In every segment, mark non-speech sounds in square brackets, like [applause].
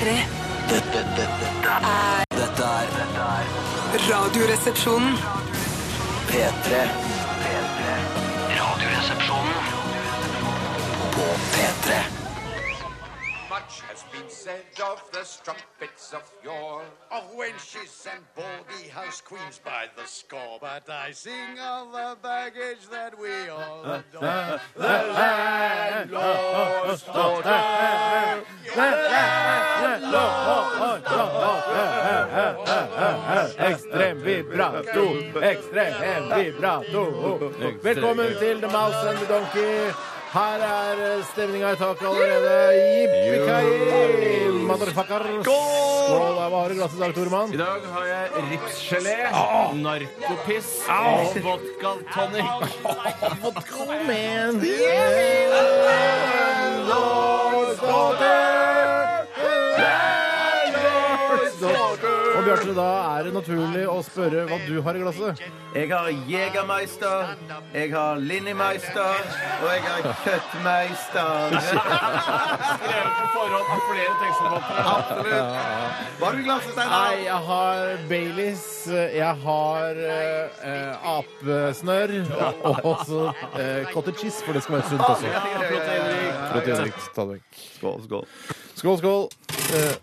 P3 Dette, dette, dette, er- dette er Radioresepsjonen. P3. P3. Said of the strumpets of yore, of wenches and baldy house queens by the score. But I sing of the baggage that we all adore. The landlord's daughter. Ekstrem vibrato, ekstrem vibrato. Velkommen til The Mouse and the Donkey. Her er stemninga i taket allerede. Yippee-ki-yay, motherfucker. Skål! Hva har du i glasset i dag, Toremann? I dag har jeg ripsgelé, narkopiss og vodka tonic. [laughs] Vodka, man. Og Bjarte, da er det naturlig å spørre hva du har i glasset. Jeg har Jegermeister, jeg har Linnimeister, og jeg har Køttmeister. Skrevet på forhånd av flere tekstforfattere. Absolutt. Hva har du i glasset, Nei, Steinar? jeg har Baileys, jeg har eh, apesnørr og også eh, cottage cheese, for det skal være sunt også. Proteinrikt. Ta det vekk. Skål, skål. Skål, skål. Eh,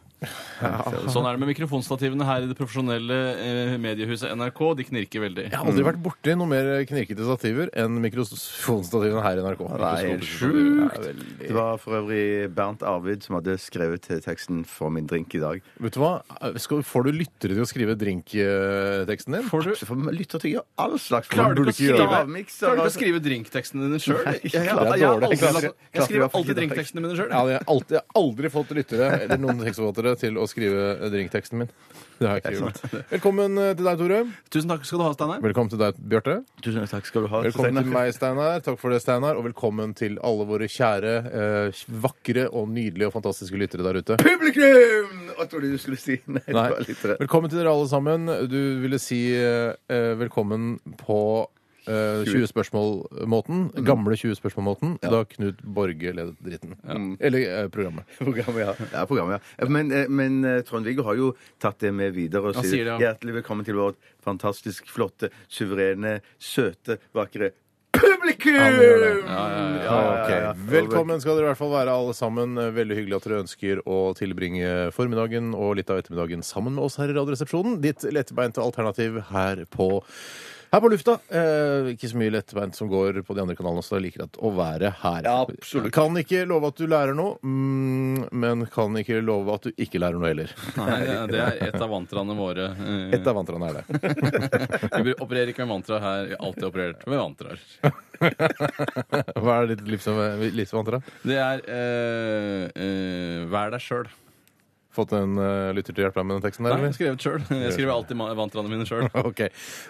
[laughs] Sånn er det med mikrofonstativene her i det profesjonelle eh, mediehuset NRK. De knirker veldig. jeg har aldri vært borti noe mer knirkete stativer enn mikrofonstativene her i NRK. Nei, helt sjukt. Det var for øvrig Bernt Arvid som hadde skrevet teksten for min drink i dag. Vet du hva? Skal, får du lyttere til å skrive drinkteksten din? Får du, Så får vi lytte til å gjøre all slags klarer du ikke å skrive, klarer du ikke å skrive drinktekstene dine sjøl? Jeg, er skriver alltid det. drinktekstene mine sjøl. Ja, jeg har aldri fått lyttere eller noen tekstforfattere til å skrive drinkteksten min. Det har jeg ikke gjort. Velkommen eh, til deg, Tore. Tusen takk skal du ha, Steinar. Velkommen til deg, Bjarte. Tusen takk skal du ha. Velkommen til meg, Steinar. Takk for det, Steinar. Og velkommen til alle våre kjære, eh, vakre og nydelige og fantastiske lyttere der ute. Publikum! Jeg trodde du skulle si Nei, Nei. Velkommen til dere alle sammen. Du ville si eh, eh, velkommen på eh, 20 spørsmål-måten. Gamle 20 spørsmål-måten. Da Knut Borge ledet dritten. Eller eh, programmet. [laughs] Programmet, ja. ja, programmet, ja. Men, eh, men eh, Trond-Viggo har jo tatt det med videre og Han sier, sier det, ja. hjertelig velkommen til vårt fantastisk flotte, suverene, søte, vakre publikum! Gjør det. Ja, ja, ja. Ja, ja, Ok. Velkommen skal dere i hvert fall være alle sammen. Veldig hyggelig at dere ønsker å tilbringe formiddagen og litt av ettermiddagen sammen med oss her i Radioresepsjonen. Ditt lettbeinte alternativ her på her på lufta. Eh, ikke så mye lettbeint som går på de andre kanalene, så jeg liker at å være her. Ja, absolutt. Kan ikke love at du lærer noe, mm, men kan ikke love at du ikke lærer noe heller. Nei, det er et av mantraene våre. Eh, Et av mantraene er det. [laughs] Vi opererer ikke med mantra her. Vi har alltid operert med mantraer. [laughs] Hva er ditt livs- livsmantra? Det er eh, eh, vær deg sjøl. Fått en uh, lytter til å hjelpe deg med den teksten der, Nei, jeg har skrevet sjøl. Jeg skriver alltid ma- mine sjøl. [laughs] Ok.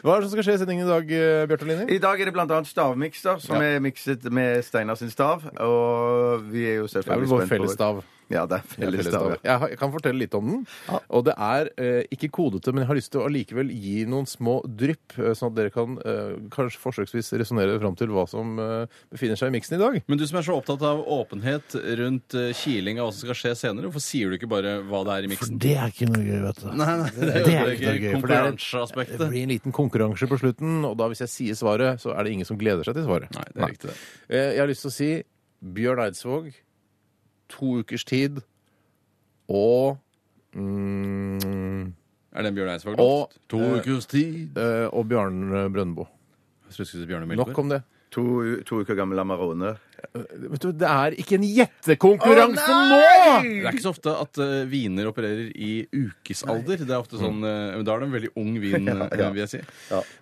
Hva er det som skal skje i sendingen i dag, eh, Bjarte Linni? I dag er det annet stavmikser, som Ja. er mikset med Steinar sin stav. Og vi er jo Det er vel vår spent på- fellesstav. Ja, det er felles Felles stav. stav. Jeg, har, jeg kan fortelle litt om den. Og det er eh, ikke kodete, men jeg har lyst til å allikevel gi noen små drypp, eh, sånn at dere kan eh, kanskje forsøksvis resonnere fram til hva som eh, befinner seg i miksen i dag. Men du som er så opptatt av åpenhet rundt eh, kiling av hva som skal skje senere, hvorfor sier du ikke bare hva det er i miksen? det er ikke noe gøy, vet du. Nei, nei, det, Det er er ikke ikke noe gøy, for det er- Det blir en liten konkurranse på slutten, og da hvis jeg sier svaret, så er det ingen som gleder seg til svaret. Nei, det er riktig det. Eh, Jeg har lyst til å si Bjørn Eidsvåg, to ukers tid, og mm, Er det en Bjørn Eidsvåg? Og, To eh, ukers tid. eh, og Bjørn Brøndbo. Nok om det. To, to uker gammel Amarone. Vet du, Det er ikke en gjettekonkurranse nå! Det er ikke så ofte at eh, viner opererer i ukesalder. Det er ofte sånn, eh, Da er det en veldig ung vin, [laughs] eh, vil jeg si.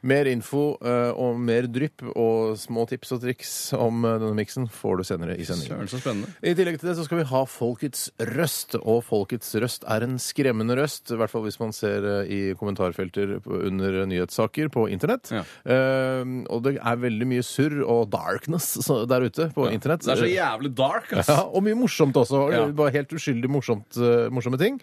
Mer info eh, og mer drypp og små tips og triks om eh, denne miksen får du senere i sendingen. Søren, så spennende. I tillegg til det så skal vi ha Folkets røst, og Folkets røst er en skremmende røst, i hvert fall hvis man ser eh, i kommentarfelter på- under nyhetssaker på internett. Ja. Eh, og det er veldig mye surr og darkness så- der ute på på internett. Det er så jævlig dark, ass. Ja, og mye morsomt også. Ja. Bare helt uskyldig morsomt, eh, morsomme ting.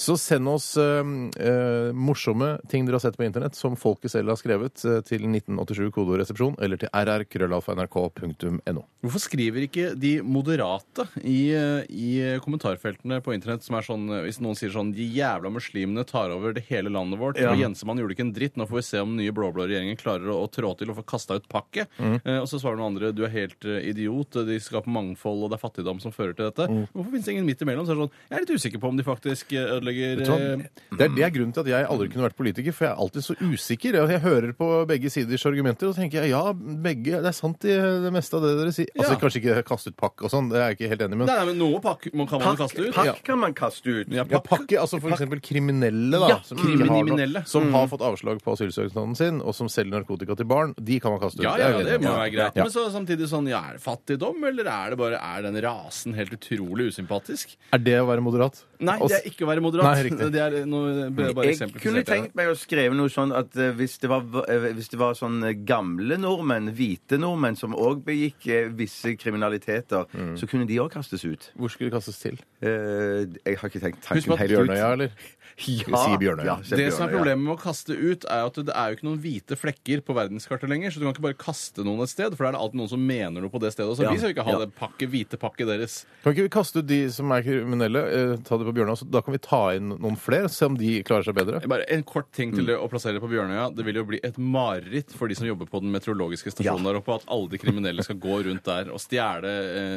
Så send oss uh, uh, morsomme ting dere har sett på internett som folket selv har skrevet, eh, til 1987 kodoresepsjon eller til rrkrøllalfa.nrk.no. Hvorfor skriver ikke de moderate i, i kommentarfeltene på internett som er sånn Hvis noen sier sånn De jævla muslimene tar over det hele landet vårt. Ja. Og Jensemann gjorde ikke en dritt. Nå får vi se om den nye blå-blå regjeringen klarer å, å trå til og få kasta ut pakket. Eh, og så svarer noen andre du er helt eh, idiot. De skaper mangfold, og det er fattigdom som fører til dette. Hvorfor finnes det ingen midt imellom? Så er det sånn, Jeg er litt usikker på om de faktisk eh, ødelegger eh, Det er, det er grunnen til at jeg aldri kunne vært politiker, for jeg er alltid så usikker. Jeg, jeg hører på begge siders argumenter og tenker jeg, ja, begge, det er sant i det meste av det dere sier. Altså Ja. Kanskje ikke kaste ut pakk og sånn, det er jeg ikke helt enig med. Nei, nei, men noe pakk kan man Pakk, kaste ut. pakk kan man kaste ut. Ja, Ja, pakke, altså for eksempel kriminelle, da. Ja, som, kriminelle. har, som har fått avslag på asylsøknaden sin, og som selger narkotika til barn. De kan man kaste ut. Ja, ja, det må være greit. Ja. Men så samtidig sånn, ja, er det fattigdom, eller er det bare er den rasen helt utrolig usympatisk? Er det å være moderat? Nei, det er ikke å være moderat. Nei. Det er noe, bare Jeg kunne tenkt meg å skrive noe sånn at eh, hvis det var, eh, hvis det var sånn eh, gamle nordmenn, hvite nordmenn, som òg begikk eh, visse kriminaliteter, Mm. så kunne de òg kastes ut. Hvor skulle det kastes til? Eh, jeg har ikke tenkt tanken Husk på at helt ut. Bjørnøya, eller? [laughs] Ja, Si Bjørnøya. ja, Det som er problemet med å kaste ut, er at det er jo ikke noen hvite flekker på verdenskartet lenger. Så du kan ikke bare kaste noen et sted, for da er det alltid noen som mener noe på det stedet. Så Ja, vi skal ikke ha ja. det pakket, hvite pakket deres. Kan ikke vi kaste ut de som er kriminelle, eh, ta det på Bjørnøya, så da kan vi ta inn noen flere, se om de klarer seg bedre? Bare En kort ting Mm. til det å plassere det på Bjørnøya. Det vil jo bli et mareritt for de som jobber på den meteorologiske stasjonen der oppe, at alle de kriminelle skal gå rundt der og stjele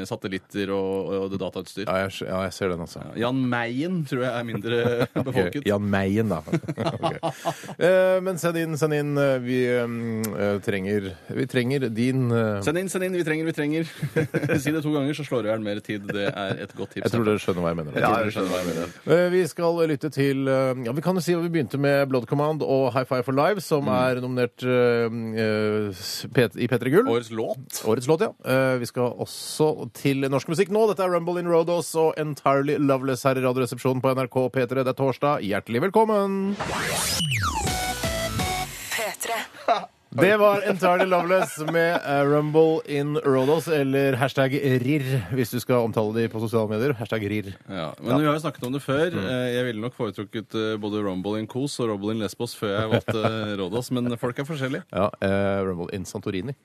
eh, satellitter og, og det datautstyr. Ja, jeg, ja, jeg ser den, altså. Jan Meien tror jeg er mindre [laughs] befolket. Jan Meien, da. [laughs] okay. Eh, men send inn, send inn. Vi eh, trenger Vi trenger din eh, Send inn, send inn. Vi trenger, vi trenger. [laughs] si det to ganger, så slår du i hjel mer tid. Det er et godt tips. Jeg tror dere skjønner hva jeg mener. Jeg tror dere skjønner hva jeg mener. Eh, Vi skal lytte til eh, Ja, vi kan jo si at vi begynte med Blood Command og High Five for Live, som er nominert eh, i P3 Gull. Årets låt. Årets låt, ja. Eh, Vi skal også til norsk musikk nå. Dette er Rumble in Rodos og Entirely Loveless her i Radioresepsjonen på NRK P3. Det er torsdag. Hjertelig velkommen! P3. [laughs] Det var Entirely Loveless med eh, Rumble in Rodos, eller hashtag RIR, hvis du skal omtale de på sosiale medier. Hashtag RIR. Ja, men vi har jo snakket om det før. Mm. Eh, Jeg ville nok foretrukket eh, både Rumble in Kos og Rumble in Lesbos før jeg valgte Rodos, men folk er forskjellige. Ja, uh, Rumble in Santorini.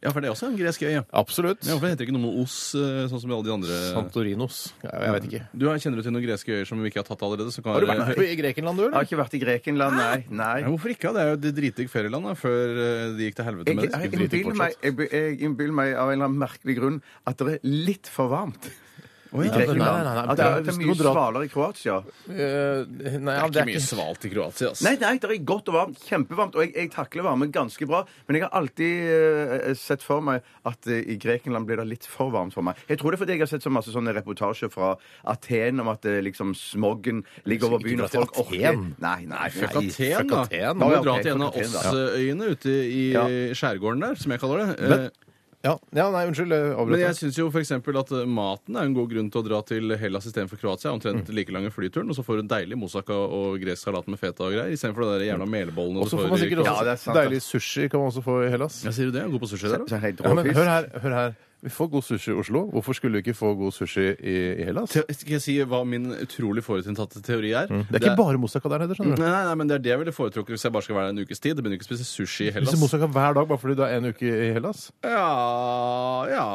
Ja, for det er også en gresk øy. Ja. Absolutt. Ja, Hvorfor heter det ikke noe med os, eh, sånn som i alle de andre Santorinos. Ja, jeg vet ikke. Du har- Kjenner du til noen greske øyer som vi ikke har tatt allerede? Så kan Har du vært på i Grekenland, du, Jeg har ikke vært i Grekenland, nei. nei. Ja, hvorfor ikke? Det er jo et dritdigg ferieland da, før eh, de gikk til helvete Jeg, med det. jeg, Skulle dritdigg innbiller meg, jeg, jeg innbiller meg av en eller annen merkelig grunn at det er litt for varmt. I nei, Grekenland. nei, nei, nei, At det er, det er mye dra- svalere i Kroatia. Uh, nei, ja, Det er ikke mye svalt i Kroatia. Altså. Nei, nei, det er godt og varmt. Kjempevarmt. Og jeg, jeg takler varme ganske bra. Men jeg har alltid uh, sett for meg at uh, i Grekenland blir det litt for varmt for meg. Jeg tror det er fordi jeg har sett så masse sånne reportasjer fra Aten om at eh, liksom smoggen ligger over byen, og dra til folk orker. Nei, nei, Fuck. Aten, Du må dra til en av. Åsøyene ute i Ja. skjærgården der, som jeg kaller det. Men- Eh, Ja, ja, nei, unnskyld. jeg avbrøt Men jeg syns jo f.eks. at eh, maten er en god grunn til å dra til Hellas istedenfor Kroatia. Omtrent Mm. like lange flyturen, og så får du deilig moussaka og gresk salat med feta og greier. Istedenfor der jævla melbollene Og så får man sikkert Ja, også det sant, deilig sushi kan man også få i Hellas. Ja, Sier du det? God på sushi der, da? Ja, men hør her, hør her. Vi får god sushi i Oslo. Hvorfor skulle vi ikke få god sushi i, i Hellas? Te- Skal jeg si hva min utrolig forutinntatte teori er? Mm. Det er ikke bare moussaka der nede, skjønner du. Nei, nei, nei, men Det er det jeg ville foretrukket hvis jeg bare skal være der en ukes tid. Det begynner ikke å spise sushi i Hellas. Spiser moussaka hver dag bare fordi du er en uke i Hellas? Ja, ja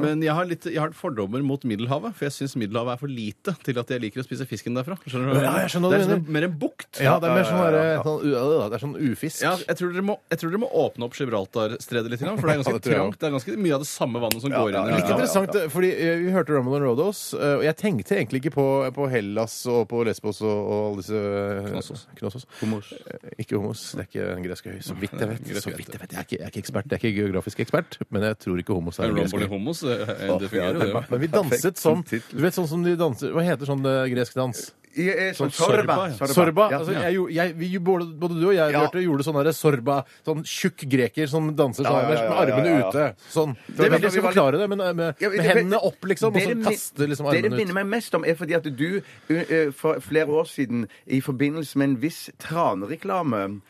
Men jeg har, litt, jeg har fordommer mot Middelhavet. For jeg syns Middelhavet er for lite til at jeg liker å spise fisken derfra. Skjønner du? Ja, jeg skjønner det er sånn, mer en bukt. Ja, det er mer sånn, ja, ja, derre- ja. sånn, øh, det er sånn ufisk. Ja, jeg tror, dere må, jeg tror dere må åpne opp Gibraltar-stredet litt, for det er [laughs] ganske trangt. Det er ganske mye av det samme vannet som Ja, går ja, inn ja, i Litt ja. interessant, fordi eh, vi hørte Rumble and Rodos, eh, og jeg tenkte egentlig ikke på, på Hellas og på Lesbos og, og alle disse eh, Knossos. Knossos. Homos. Ikke homos. Det er ikke en gresk øy, så vidt jeg vet. [laughs] Så vidt jeg vet. Jeg er ikke, jeg er ikke ekspert, jeg er ikke geografisk ekspert, men jeg tror ikke homos er en gresk øy. homos, det fungerer jo, det Men vi danset som som. Du vet sånn som de danser Hva heter sånn gresk dans? I- eh, Sånn sorba, sorba. ja. Sorba. Ja. Altså, jeg, gjorde- jeg, vi, både, både du og jeg Ja. Bjarte, gjorde sånn derre sorba. Sånn tjukk greker som danser sånn Ja, ja, med, ja, ja, med armene ja, ja. ute. Sånn. Det er veldig jeg skal forklare det, men med, med, Ja, med hendene opp, liksom, og så min- kaste liksom Det det armene minner ut. meg mest om, er fordi at du uh, for flere år siden i forbindelse med en viss tranreklame,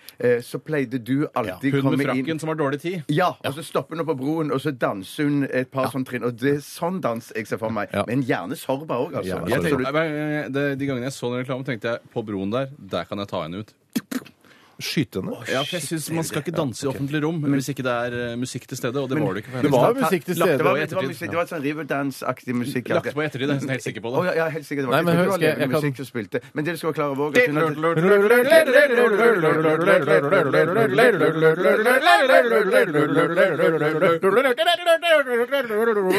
så pleide du alltid Hun komme med inn frakken som har dårlig tid. ja, og så stopper hun opp på broen, og så danser hun et par sånne trinn. Og det er sånn dans jeg ser for meg. Ja. Men gjerne sorba òg, altså. Gjerne Jeg sorba. tenkte, jeg- det, de gangene jeg så den reklamen, tenkte jeg på broen der, der kan jeg ta henne ut. Skyte henne. Ja, for jeg synes Man skal ikke danse i offentlig rom hvis ikke det er eh, musikk til stede, og det var det ikke for Det var musikk til Det stede. var, det var, musikk, det var sånn Riverdance-aktig musikk. Lagt på i ettertid, jeg er nesten helt sikker på Å, det. ja, ja, helt sikkert. Det var Nei, ikke- men jeg det var jeg- jeg musikk som spilte. Men det du skal være klar over også, at hun hadde-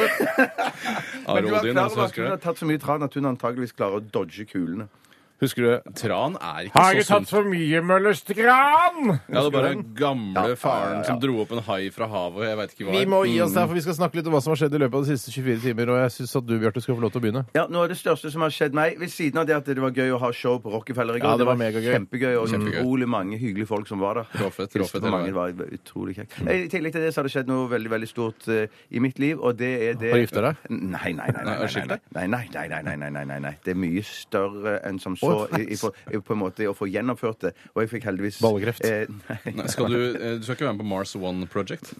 Men du var klar altså, over at hun har tatt så mye tran at hun antageligvis klarer å dodge kulene. Husker du Tran er ikke Har så jeg tatt sunt. for mye Møllers tran? Ja, det er bare den gamle Ja, ja, ja, faren ja. som dro opp en hai fra havet. Jeg veit ikke hva. Vi må gi oss der, for vi skal snakke litt om hva som har skjedd i løpet av de siste 24 timer. Og jeg syns at du, Bjarte, skal få lov til å begynne. Ja, Noe av det største som har skjedd meg, ved siden av det at det var gøy å ha show på Rockefeller i går Ja, det var megagøy. Kjempegøy, og Kjempegøy. utrolig mange hyggelige folk som var der. Råfett, Hilste råfett, på mange, hele det var utrolig kjekt. I tillegg til det så har det skjedd noe veldig veldig stort eh, i mitt liv, og det er det Har du gifta deg? Nei, nei, nei. nei, Nei, nei, nei, deg? nei, nei, nei, nei, nei, nei, nei, nei, nei. Det er mye større enn som så Å, [laughs] i, for- i, på en måte å få gjennomført det. Og jeg fikk heldigvis Ballekreft. Eh, nei. [laughs] Nei, skal du, eh, du skal ikke være med på Mars One Project?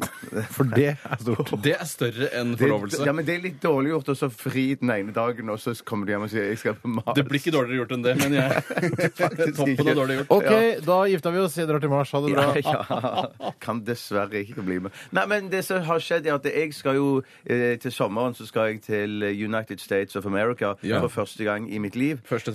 For det er stort. [laughs] Det er større enn forlovelse. ja, men det er litt dårlig gjort å så fri den ene dagen, og så kommer du hjem og sier jeg skal på Mars. Det blir ikke dårligere gjort enn det, men jeg Toppen av dårlig gjort. OK, da gifta vi oss. Jeg drar til Mars. Ha det bra. Ja, ja. Kan dessverre ikke bli med. Nei, men det som har skjedd, er at jeg skal jo eh, til sommeren så skal jeg til United States of America Ja. for første gang i mitt liv. Første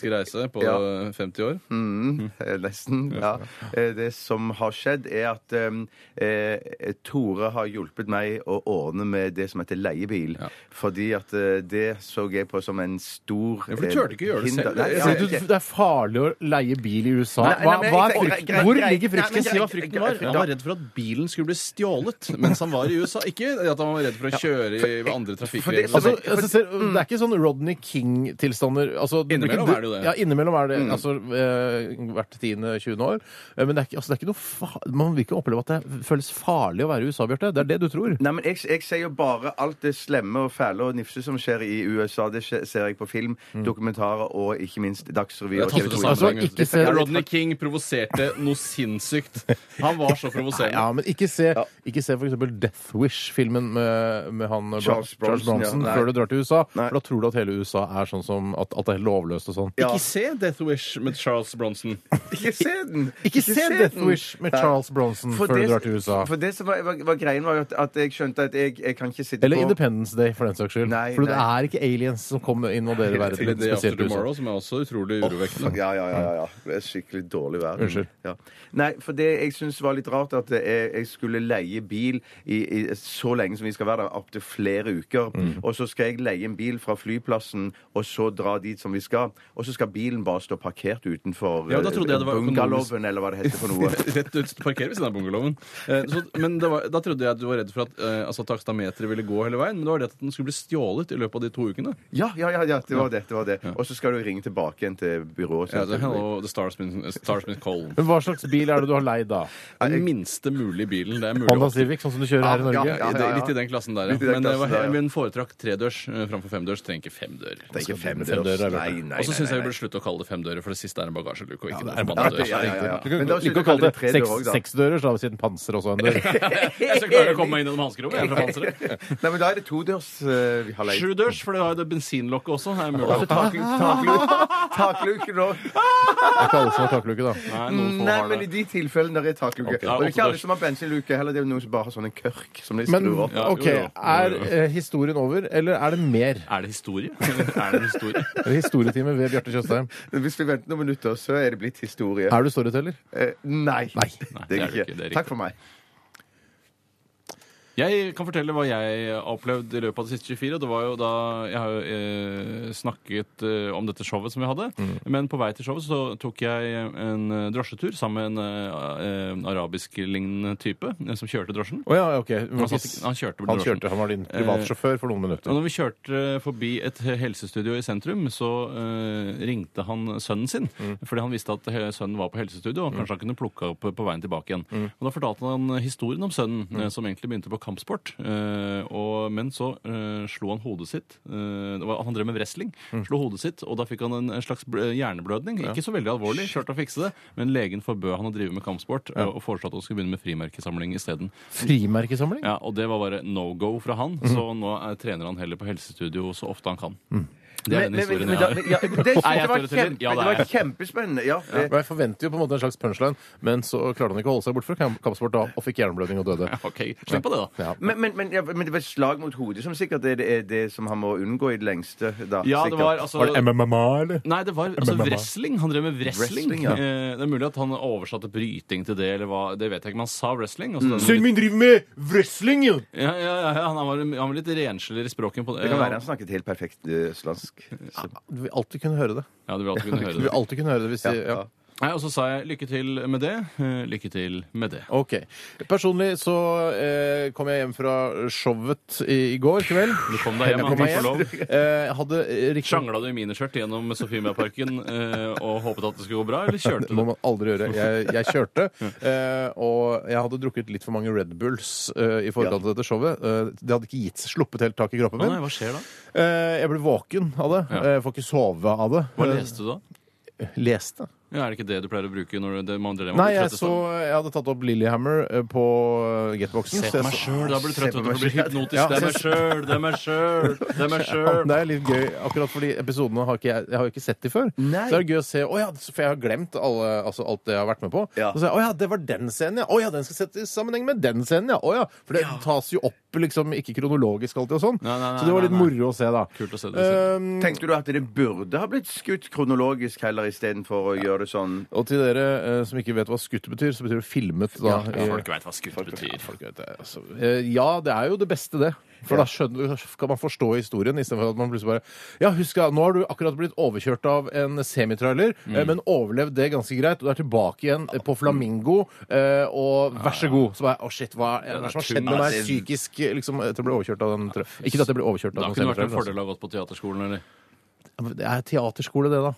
transatlantiske reise på ja. 50 år. Mm, eh, nesten. [laughs] Ja. Eh, Det som har skjedd, er at um, eh, Tore har hjulpet meg å ordne med det som heter leiebil. Fordi at eh, det så jeg på som en stor Ja, for du eh, turte ikke gjøre det hinder. selv. Nei, Ja, ja, Fordi det er farlig å leie bil i USA. Nei, Hva, men hva er jeg- frykten? Hvor ligger Nei, men frykten? Si hva frykten var. Han var redd for at bilen skulle bli stjålet mens han var i USA. Ikke at han var redd for å kjøre i andre trafikkregler. Altså, altså, ser, Det er ikke sånn Rodney King-tilstander. Altså, blir Innimellom er det jo det. Ja, innimellom er det altså, eh, hvert tiende-tjuende år. Eh, Men det er ikke, altså, det er ikke noe fa man vil ikke oppleve at det føles farlig å være i USA, Bjarte. Det er det du tror. Nei, men jeg, jeg ser jo bare alt det slemme og fæle og nifse som skjer i USA. Det skje- ser jeg på film, dokumentarer og ikke minst Dagsrevy. Jeg og TV 2. det Altså, ikke se- Rodney King provoserte noe sinnssykt. Han var så provoserende. [laughs] Ja, men ikke se, ikke se for eksempel Death Wish-filmen med, med han Charles Bronson, ja. Nei. før du drar til USA. Nei. For da tror du at hele USA er sånn som at alt er helt lovløst og sånn. Ja. Ikke se Death Wish med Charles Bronson. [laughs] Ikke se den! Ikke se Death Wish med Charles Bronson For før det- du drar til USA. For det som var, var, var greien, var at, at jeg skjønte at jeg, jeg kan ikke sitte Eller på Independence Day, for den saks skyld. Nei, for det nei. er ikke aliens som kommer og invaderer verden. Eller After spesielt i USA. Tomorrow, som er også utrolig urovekkende. Ja, ja, ja. ja, ja. Det er skikkelig dårlig verden. Unnskyld. Ja. Nei, for det jeg syns var litt rart, at jeg, jeg skulle leie bil i, i så lenge som vi skal være der, opptil flere uker. Mm. Og så skal jeg leie en bil fra flyplassen, og så dra dit som vi skal. Og så skal bilen bare stå parkert utenfor Ja, da trodde jeg det var eh, bungalowen, eller hva det heter for noe. [laughs] Rett ut parkere ved siden av bungalowen. Eh, så, men det var, da trodde jeg at du var redd for at eh, altså, takstameteret ville gå hele veien. Men det var det at den skulle bli stjålet i løpet av de to ukene. Ja, ja, ja, ja det var det. det, var det. Og så skal du ringe tilbake igjen til byrået. Ja, det, er hello, the Starsmith, Starsmith Call. Men hva slags bil er det du har leid, da? [laughs] Den minste mulige bilen. Det er mulig Honda Civic, sånn som du kjører her i Ja, Norge? ja, ja. Det Litt i den klassen der, ja. Men det var, klassen der, ja. men foretrakk tredørs uh, framfor femdørs. Trenger ikke femdør. Er ikke er. Nei, nei, nei, syns jeg vi burde slutte å kalle det femdører, for det siste er en bagasjeluke. og ikke det er en bandedør. Ja, ja, ja, ja. Du Men kan da like kalle det seks, også, da. seksdører, vi siden panser også er en dør. [laughs] Jeg skal klare å komme meg inn gjennom hanskerommet. Jeg er fra Panseret. [laughs] Nei, men da er det todørs uh, vi har leid. Sjudørs, for det har jo det bensinlokket også. Er mulig. Og så taklu- taklu- takluken òg. Det er ikke alle som har takluke, da. Nei, noen få Nei, har men i det. de tilfellene der er takluke. Og det er ikke alle som har bensinluke heller. Det er jo noen som bare har sånn en kørk som de Men skrur opp. Ja, OK, jo, jo. er eh, historien over, eller er det mer? Er det historie? [laughs] er det historie? Er det historietime ved Bjarte Tjøstheim? [laughs] Hvis vi venter noen minutter, så er det blitt historie. Er du storyteller? Eh, nei. Nei. Det er det er ikke. du ikke, det er Takk for meg. Jeg kan fortelle hva jeg har opplevd i løpet av de siste 24. og Det var jo da Jeg har jo eh, snakket eh, om dette showet som vi hadde. Men på vei til showet så tok jeg en eh, drosjetur sammen med en eh, arabisk-lignende type eh, som kjørte drosjen. Oh, ja, OK. Men Han, satt, han kjørte han drosjen. kjørte, han var din privatsjåfør for noen minutter. Og når vi kjørte forbi et helsestudio i sentrum, så eh, ringte han sønnen sin. Fordi han visste at sønnen var på helsestudio, og kanskje han kunne plukke opp på veien tilbake igjen. Og Da fortalte han historien om sønnen, eh, som egentlig begynte på kampsport. eh, og, men så eh, slo han hodet sitt. eh, det var, han drev med wrestling. Slo hodet sitt, og da fikk han en, en slags bl- hjerneblødning. Ikke så veldig alvorlig, klarte å fikse det, men legen forbød han å drive med kampsport eh, og foreslo at han skulle begynne med frimerkesamling isteden. Frimerkesamling? Ja, og det var bare no go fra han, så nå er, trener han heller på helsestudio så ofte han kan. Det er den historien jeg har. ja, det, jeg var kjempe, Ja, det det var kjempespennende. Ja, det, Jeg forventer jo på en måte en slags punchline, men så klarte han ikke å holde seg bort fra kamp- kampsport da, og fikk hjerneblødning og døde. [laughs] Ja, OK, slipp på det, da. Ja. men, men, men, ja, men det var slag mot hodet som sikkert er det, er det som han må unngå i det lengste. Da, Ja, det sikkert. var altså Var det MMA, eller? Nei, det var altså MMA. wrestling. Han drev med wrestling. Wrestling, ja. eh, det er mulig at han oversatte bryting til det, eller hva. Det vet jeg ikke, men han sa wrestling. Altså, den- Sønnen min driver med wrestling, jo! ja, ja, ja, ja, han var, han var litt rensligere i språket på det. Det kan være han snakket helt perfekt eh, østlandsk. Så- Du vil alltid kunne høre det. Ja, du vil alltid kunne [laughs] Du høre vil det. alltid kunne høre det hvis Ja, de, ja. Nei, og så sa jeg lykke til med det. eh, Lykke til med det. OK. Personlig så eh, kom jeg hjem fra showet i, i går kveld. Du kom deg hjem, Jeg kom meg hjem. [laughs] Eh, jeg hadde riktig Sjangla du i miniskjørt gjennom Sofiemia-parken eh, og håpet at det skulle gå bra, eller kjørte Det må du? man aldri gjøre. Jeg, jeg kjørte, eh, og jeg hadde drukket litt for mange Red Bulls eh, i forkant av dette showet. Eh, det hadde ikke gitt sluppet helt tak i kroppen Å min. nei, hva skjer da? Eh, jeg ble våken av det. Ja. Eh, Jeg får ikke sove av det. Hva leste du da? Eh, Leste. Ja, Er det ikke det du pleier å bruke når det man det man Nei, jeg så Jeg hadde tatt opp Lillehammer eh, på eh, Getboxen. Se så på meg sjøl, da blir du trøtt. Du blir hypnotisk. Ja, Det er meg sjøl, det er meg sjøl, det er meg [laughs] sjøl. det er litt gøy, akkurat fordi episodene har ikke jeg, jeg har ikke sett de før. Nei. Så er det gøy å se å ja, For jeg har glemt alle, altså alt det jeg har vært med på. Ja. Så sier jeg, å ja, det var den scenen, ja. Å ja, den skal settes i sammenheng med den scenen, ja. Å ja. For det tas jo opp liksom ikke kronologisk alltid og sånn. Nei, nei, nei, så det var litt nei, nei. moro å se, da. Kult å se det. Um, Tenkte du at det burde ha blitt skutt kronologisk heller istedenfor å gjøre det sånn og til dere eh, som ikke vet hva skutt betyr, så betyr det filmet. Da, Ja, i- folk veit hva skutt betyr. Folk vet det, altså. Eh, Ja, det er jo det beste, det. For da skjønner, kan man forstå historien, istedenfor at man plutselig bare Ja, husk da, nå har du akkurat blitt overkjørt av en semitrailer, Mm. eh, men overlevd det ganske greit, og du er tilbake igjen eh, på Flamingo, eh, og vær så god. Så bare Å, shit, hva er det som har skjedd med meg psykisk eh, liksom, etter å bli overkjørt av den tra- Ikke at jeg ble overkjørt Det av har noen kunne vært en semitrailer. fordel å ha gått på teaterskolen, eller? Altså. Det er teaterskole, det, da.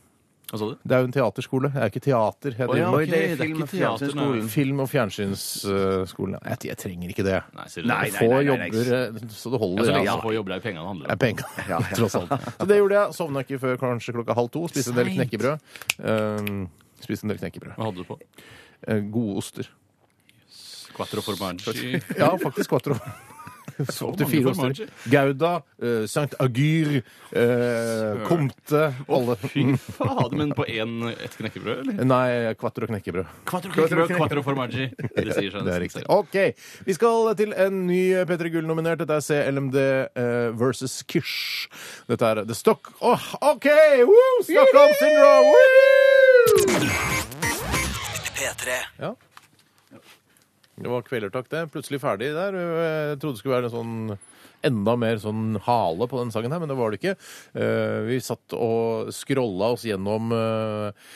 Hva sa du? Det er jo en teaterskole. Det er ikke teater. Jeg Å, ja, driver med det er ok, det er film- ikke og fjernsynsskolen. Film- og fjernsynsskolen. Jeg, jeg trenger ikke det. Nei, sier du det? nei, Få nei, nei, jobber eh, så det Ja, holder. så lenge ja. man får jobber, det er jo pengene det handler er om. penger, [laughs] [laughs] tross alt. Så det gjorde jeg. Sovna ikke før kanskje klokka halv to. Spiste en del Seint. knekkebrød. Um, spiste en del knekkebrød. Hva hadde du på? Eh, gode oster. Quattro formaggi. Ja, faktisk quattro. Opptil fire oster. formaggi. Gouda, uh, Sankt Agyr, eh, Comte Alle. Fy fader, men på én ett knekkebrød, eller? Nei, quattro knekkebrød. Quattro knekkebrød, quattro formaggi. Det sier seg [laughs] Det er riktig. OK. Vi skal til en ny P3 Gull-nominert. Dette er CLMD uh, versus Kish. Dette er The Stock... Oh, OK! Woo! Stockholm Syndrome! Woo! P3 Ja. Det var kvelertak, det. Plutselig ferdig der. Jeg trodde det skulle være en sånn enda mer sånn hale på den sangen her, men det var det ikke. Eh, Vi satt og scrolla oss gjennom eh,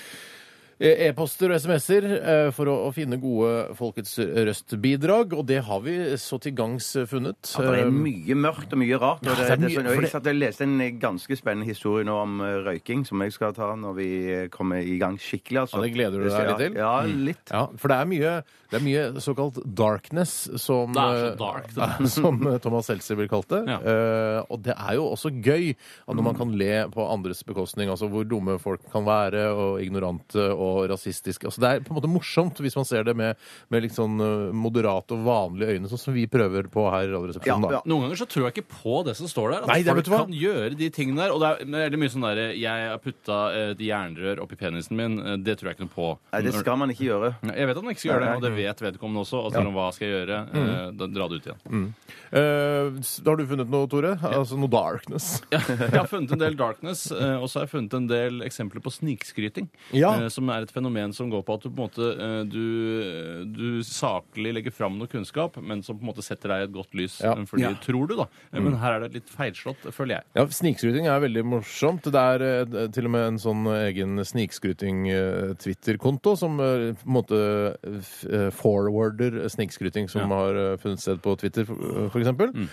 E-poster og SMS-er eh, for å, å finne gode Folkets Røst-bidrag, og det har vi så til gangs funnet. Ja, det er Eh, mye mørkt og mye rart. Og Ja, det, det mye, det, er sånn, jeg det- satt og leste en eh, ganske spennende historie nå om eh, røyking, som jeg skal ta når vi eh, kommer i gang skikkelig. Altså. Ja, det gleder du deg litt til? Ja, litt. Ja, for det er mye, det er mye såkalt darkness, som, Det er så eh, dark, [laughs] det. som eh, Thomas Seltzer vil kalt det. Ja. Uh, og det er jo også gøy at når man kan le på andres bekostning, altså hvor dumme folk kan være, og ignorante og rasistiske. Altså, det er på en måte morsomt hvis man ser det med, med litt sånn eh, moderate og vanlige øyne, sånn som vi prøver på her i Radioresepsjonen. Ja, ja. Noen ganger så tror jeg ikke på det som står der. At Nei, det folk kan gjøre de tingene der. Og det er veldig mye sånn derre Jeg har putta et jernrør oppi penisen min. eh, Det tror jeg ikke noe på. Nei, det skal man ikke gjøre. Jeg vet at man ikke skal gjøre det, og det vet vedkommende også. Og sier hva skal jeg gjøre? Mm. Eh, Da dra det ut igjen. Mm. Uh, har du funnet noe, Tore? Altså noe darkness? [laughs] Ja, jeg har funnet en del darkness, eh, og så har jeg funnet en del eksempler på snikskryting. Ja. eh, Som er et fenomen som går på at du på en måte eh, du, du saklig legger fram noe kunnskap, men som på en måte setter deg i et godt lys. Ja. eh, Fordi, Ja. Tror du, da. Eh, Men her er det litt feilslått, føler jeg. Ja, Snikskryting er veldig morsomt. Det er eh, til og med en sånn egen snikskryting-Twitter-konto som eh, på en måte eh, forwarder snikskryting som har eh, funnet sted på Twitter, f.eks. Mm.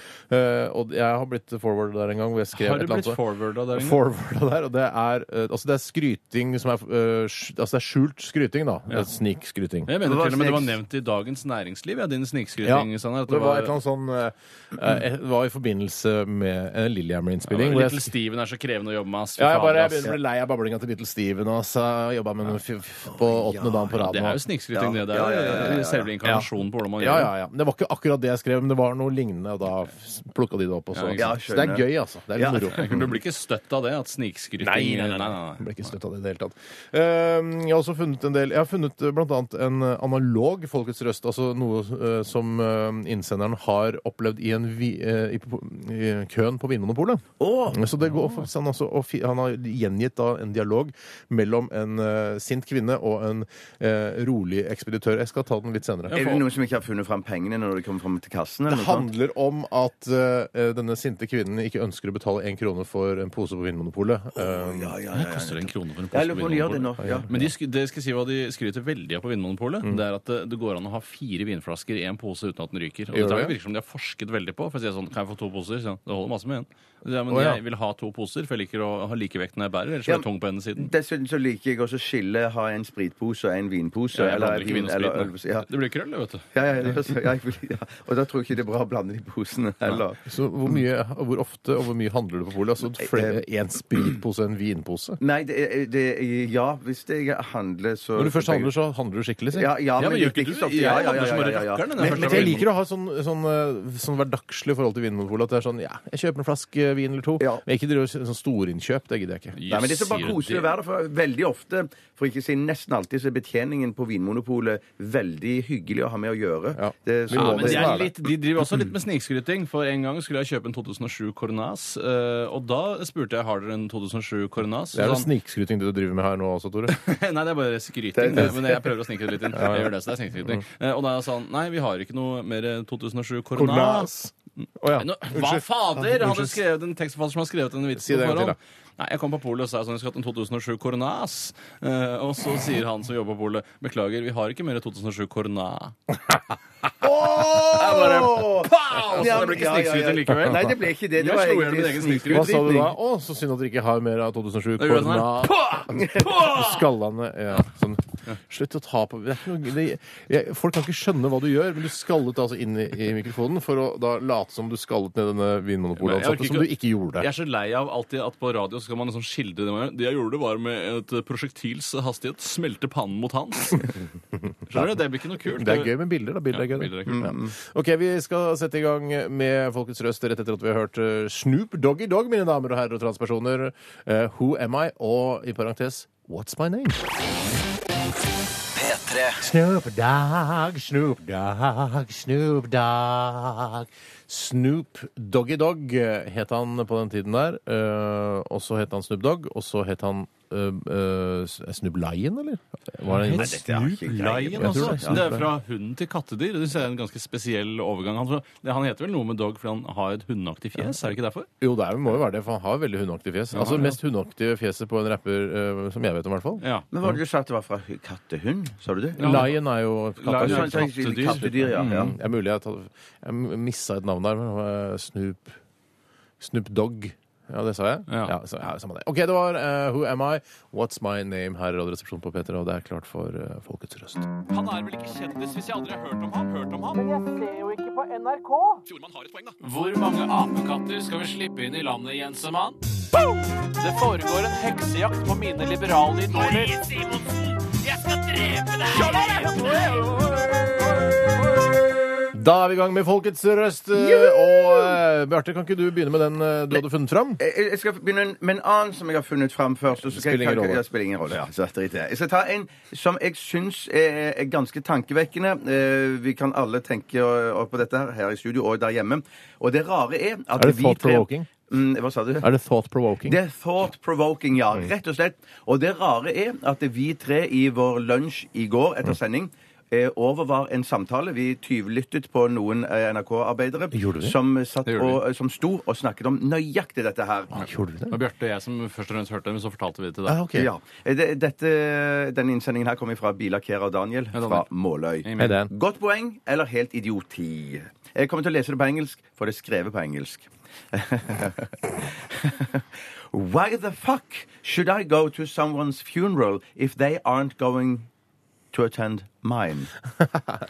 og jeg har blitt forwarder der en gang hvor jeg skrev Har et du eller blitt annet. forwarda der inne? Forwarda der, og det er, eh, altså det er skryting som er eh, Altså det er skjult skryting, da. Ja. Snikskryting. Jeg mener Hva til og med det var nevnt i Dagens Næringsliv, ja, din snikskryting. Ja. Sånn, det var et eller annet sånn eh, eh, Det var i forbindelse med en Lillehammer-innspilling. hvor jeg- Little Steven er så krevende å jobbe med. ass. Ja, jeg bare jeg begynner å bli lei av bablinga til Little Steven. Og så jobba med f- på åttende dagen på Det er jo snikskryting, det. Det Ja, er ja, ja, ja, ja. selve inkarnasjonen på hvordan man gjør ja, ja. Det var ikke akkurat det jeg skrev, men det var noe lignende, og da plukka de det opp. Og så. Ja, det er gøy, altså. Det er moro. [laughs] det. Du blir ikke støtt av det? At snikskryting Nei, nei, nei, nei. nei. Blir ikke støtt av det i det hele tatt. Eh, jeg har også funnet en del Jeg har funnet bl.a. blant annet en eh, analog Folkets røst, altså noe eh, som eh, innsenderen har opplevd i, en vi, eh, i, i køen på Vinmonopolet. Så det går faktisk an også, å fi- Han har gjengitt da en dialog mellom en eh, sint kvinne og en eh, rolig ekspeditør. Jeg skal ta den litt senere. Er det noen som ikke har funnet fram pengene når de kommer fram til kassen? Det eller noe sånt? handler om at eh, denne sinte kvinnen ikke ønsker å betale én krone for en pose på Vinmonopolet. Eh, Ja, ja, Det ja, koster det en krone for en Jeg pose lurer på om de gjør det nå. Vinmonopolet. Ja. Men de, sk- det skal jeg si hva de skryter veldig av på Vinmonopolet. Det er at det, det går an å ha fire vinflasker i en pose uten at den ryker. Og Gjør det det? virker som de har forsket veldig på. For jeg sier sånn, Kan jeg få to poser? Så, det holder masse med en. Ja, men Å, ja. jeg vil ha to poser, for jeg liker å ha like vekt når jeg bærer. Ellers Ja, er jeg tung på ene siden. Dessuten så liker jeg også å skille, ha en spritpose og en vinpose. Ja, jeg eller blander ikke vin- og eller sprit. øl. nå. Ja. Det blir krøll, det, vet du. Ja, ja, ja, er ja, jeg vil- ja. Og da tror jeg ikke det er bra å blande de posene heller. Så hvor mye, hvor ofte og hvor mye handler du på polet? Altså flere- en spritpose og en vinpose? Nei, det er, det er Ja, hvis jeg handler, så Når du først handler, så handler du skikkelig, si. Ja, ja, Ja, men gjør ikke, du? så ofte. Jeg Ja, ja, ja, ja, ja, Men- Men jeg liker å ha sånn, sånn, eh, sånn hverdagslig forhold til Vinmonopolet. At det er sånn ja, jeg kjøper en flaske vin eller to. Ja. Men ikke driver sånn storinnkjøp. Det gidder jeg ikke. Nei, men det er så bare Sier koselig å være der, for veldig ofte, for ikke å si nesten alltid, så er betjeningen på Vinmonopolet veldig hyggelig å ha med å gjøre. Ja. Det er så- Ja, men det de, er litt, de driver også litt med snikskryting. For en gang skulle jeg kjøpe en 2007 Coronas, eh, og da spurte jeg har dere en 2007 Coronas. Det er jo snikskryting du driver med her nå også, Tore. [laughs] [laughs] Nei, det er bare skryting. Men jeg prøver å snike det litt inn. [laughs] Jeg gjør det, så det er snikskryting. Eh, Og da sa han nei, vi har ikke noe mer 2007 Koronas. Oh, ja. Nå, hva fader? Jeg hadde skrevet en tekstforfatter som har skrevet en vits Si det en gang til. Nei, Jeg kom på polet og sa sånn, vi skal ha en 2007 Coronas. Eh, og så sier han som jobber på polet, beklager, vi har ikke mer 2007 Corona. [laughs] Bare, pow! Så det ble ikke Ja, ja, ja. likevel. Nei, det ble ikke det. Det Jeg var slo min egen egentlig Hva sa du da? Å, så synd at dere ikke har mer av 2007 Da gjorde jeg sånn Skallene ja, sånn. Slutt å ta på det er ikke noe, det, jeg, Folk kan ikke skjønne hva du gjør, men du skallet altså inn i, i mikrofonen for å da late som du skallet ned denne Vinmonopolet-ansatte, som du ikke gjorde. Jeg er så lei av alltid at på radio skal man liksom skildre det. man gjør. Det jeg gjorde, var med et prosjektils hastighet smelte pannen mot hans. [laughs] Skjønner du? Det blir ikke noe kult. Det er gøy med bilder. da. Bilder Ja, er gøy. Da. det er kult, ja. Ok, Vi skal sette i gang med Folkets røst rett etter at vi har hørt eh, Snoop Doggy Dog, mine damer og herrer og transpersoner. Eh, Who am I? Og i parentes What's my name? P3 Snoop Dogg, Snoop Dogg, Snoop Dogg. Snoop Doggy Dogg het han på den tiden der. eh, og så het han Snoop Dogg, og så het han eh, eh, Snoop Lion, eller? Var det en Nei, dette er ikke Lion, altså. Jeg tror det. Det er fra hunden til kattedyr. Det synes jeg er en ganske spesiell overgang. Han, han heter vel noe med dog fordi han har et hundeaktig fjes, er det ikke derfor? Jo, det er, må jo være det, for han har veldig hundeaktig fjes. Altså ja. Mest hundeaktige fjeset på en rapper eh, som jeg vet om, i hvert fall. Ja. Men var det du sa at det var fra kattehund? Sa du det? Lion er jo Lion er sånn, kattedyr. Kattedyr, ja. ja. Mm, Det er mulig jeg, tar- jeg missa et navn der. Men det var Snoop Snoop Dogg. Ja, det sa jeg? Ja. så, ja samme det. OK, det var uh, Who Am I? What's My Name her i Radioresepsjonen på P3, og det er klart for uh, Folkets røst. Han er vel ikke kjendis hvis jeg aldri har hørt om ham? Hørt om ham? Men jeg ser jo ikke på NRK. Fjordmann har et poeng, da. Hvor mange apekatter skal vi slippe inn i landet, Jensemann? Det foregår en heksejakt på mine liberale idoler. Da er vi i gang med Folkets røst. Og uh, Bjarte, kan ikke du begynne med den uh, du hadde funnet fram? Jeg jeg skal begynne med en annen som jeg har funnet fram først. og så skal Spiller ingen jeg, rolle. Ja, spiller ingen rolle. Ja, så drit i det. Jeg skal ta en som jeg syns er, er ganske tankevekkende. Eh, Vi kan alle tenke eh, på dette her, her i studio og der hjemme. Og det rare er at Er det vi tre thought-provoking? mm, Hva sa du? Er det thought provoking? Det er thought provoking, ja. Rett og slett. Og det rare er at vi tre i vår lunsj i går etter sending eh, overvar en samtale. Vi tyvlyttet på noen eh, NRK-arbeidere som, satt og, som sto og snakket om nøyaktig dette her. Gjorde du Det Bjarte og jeg som først og fremst hørte det, men så fortalte vi det til deg. Ah, okay. Ja. Eh, Dette, denne innsendingen her kommer fra bilakkerer Daniel Daniel. fra Måløy. Godt poeng eller helt idioti? Jeg kommer til å lese det på engelsk, for det er skrevet på engelsk. [laughs] Why the fuck should I go to someone's funeral if they aren't going to attend mine? [laughs]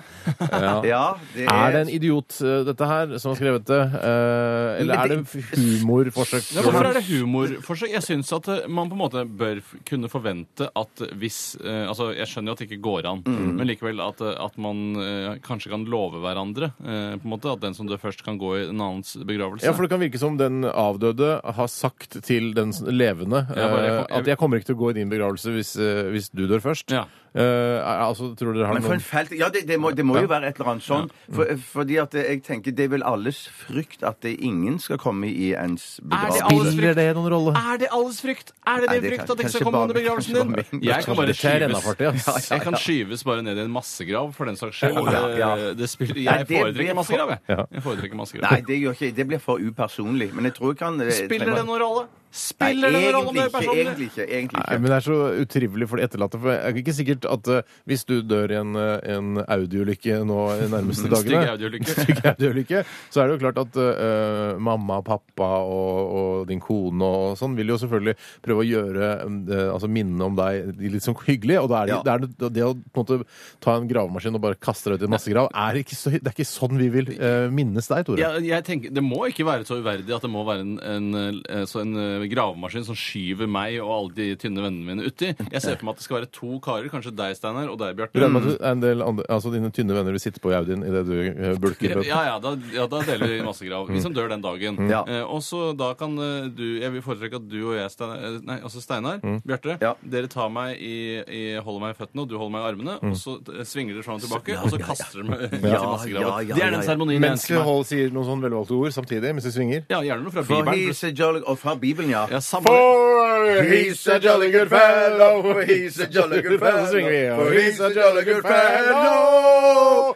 Ja. Ja, det Er det en idiot, eh, dette her, som har skrevet det? Eh, eller er det humorforsøk? Ja, hvorfor er det humorforsøk? Jeg syns at eh, man på en måte bør kunne forvente at hvis eh, Altså, jeg skjønner jo at det ikke går an, Mm. men likevel at, at man eh, kanskje kan love hverandre på en måte, At den som dør først, kan gå i en annens begravelse. Ja, for det kan virke som den avdøde har sagt til den levende Ja, bare jeg eh, jeg- at 'jeg kommer ikke til å gå i din begravelse hvis, hvis du dør først'. Ja. Eh, er- altså, tror dere har Men for en noen felt, ja, det, det må, det må Ja. jo være et eller annet sånn. For, fordi at jeg tenker det er vel alles frykt at det ingen skal komme i ens begravelse. alles Spiller det noen rolle? Er det alles frykt? Er det Nei, din det frykt kan- at det ikke kanskje skal komme noen under begravelsen kanskje din? min. Jeg kan bare Det skyves rennafartig, ass. Jeg kan skyves bare ned i en massegrav for den saks skyld. Ja, ja. Det- Det spiller, Nei, jeg det foretrekker massegrav, jeg. Ja. jeg foretrekker massegrav. Nei, det gjør ikke Det blir for upersonlig. Men jeg tror jeg kan eh, Spiller det noen rolle? Spiller det noen rolle om det er ikke. personlig? Egentlig ikke. Egentlig Nei, men det er så utrivelig for de etterlatte. For det er ikke sikkert at eh, hvis du dør i en, eh, en Audi-ulykke nå de nærmeste [laughs] dagene Audi-ulykke. Stygg Audi-ulykke, [laughs] så er det jo klart at eh, mamma, pappa og, og din kone og sånn vil jo selvfølgelig prøve å gjøre eh, altså minne om deg litt sånn hyggelig. Og da er det, Ja. det, er det, det å på en måte ta en gravemaskin og bare kaste deg ut i en massegrav, er ikke så, det er ikke sånn vi vil eh, minnes deg, Tore. Ja, jeg tenker, Det må ikke være så uverdig at det må være en, en, eh, så en eh, gravemaskin som skyver meg og alle de tynne vennene mine uti. Jeg ser for meg at det skal være to karer, kanskje deg, Steinar, og deg, Bjarte. Mm. en del andre, altså dine tynne venner vil sitte på Audien idet du eh, bulker? Ja, ja, da, ja, da deler vi massegrav. Vi som dør den dagen. Ja. Eh, og så da kan eh, du Jeg vil foretrekke at du og jeg, Steinar, eh, nei, altså Steinar, Bjarte, Ja. dere tar meg i, i holder meg i føttene, og du holder meg i armene, og så svinger dere fram og tilbake, og så kaster dere meg ut i massegraven. ja, ja, det er ja, den ja. seremonien jeg ønsker meg. Mens hold, sier noen sånn velvalgte ord samtidig, mens du svinger. Ja, gjerne noe Bibelen. Og fra Bibelen, ja. Ja, samme For He's a jolly good fellow, for he's a jolly good fellow, Så vi. for he's a jolly good fellow.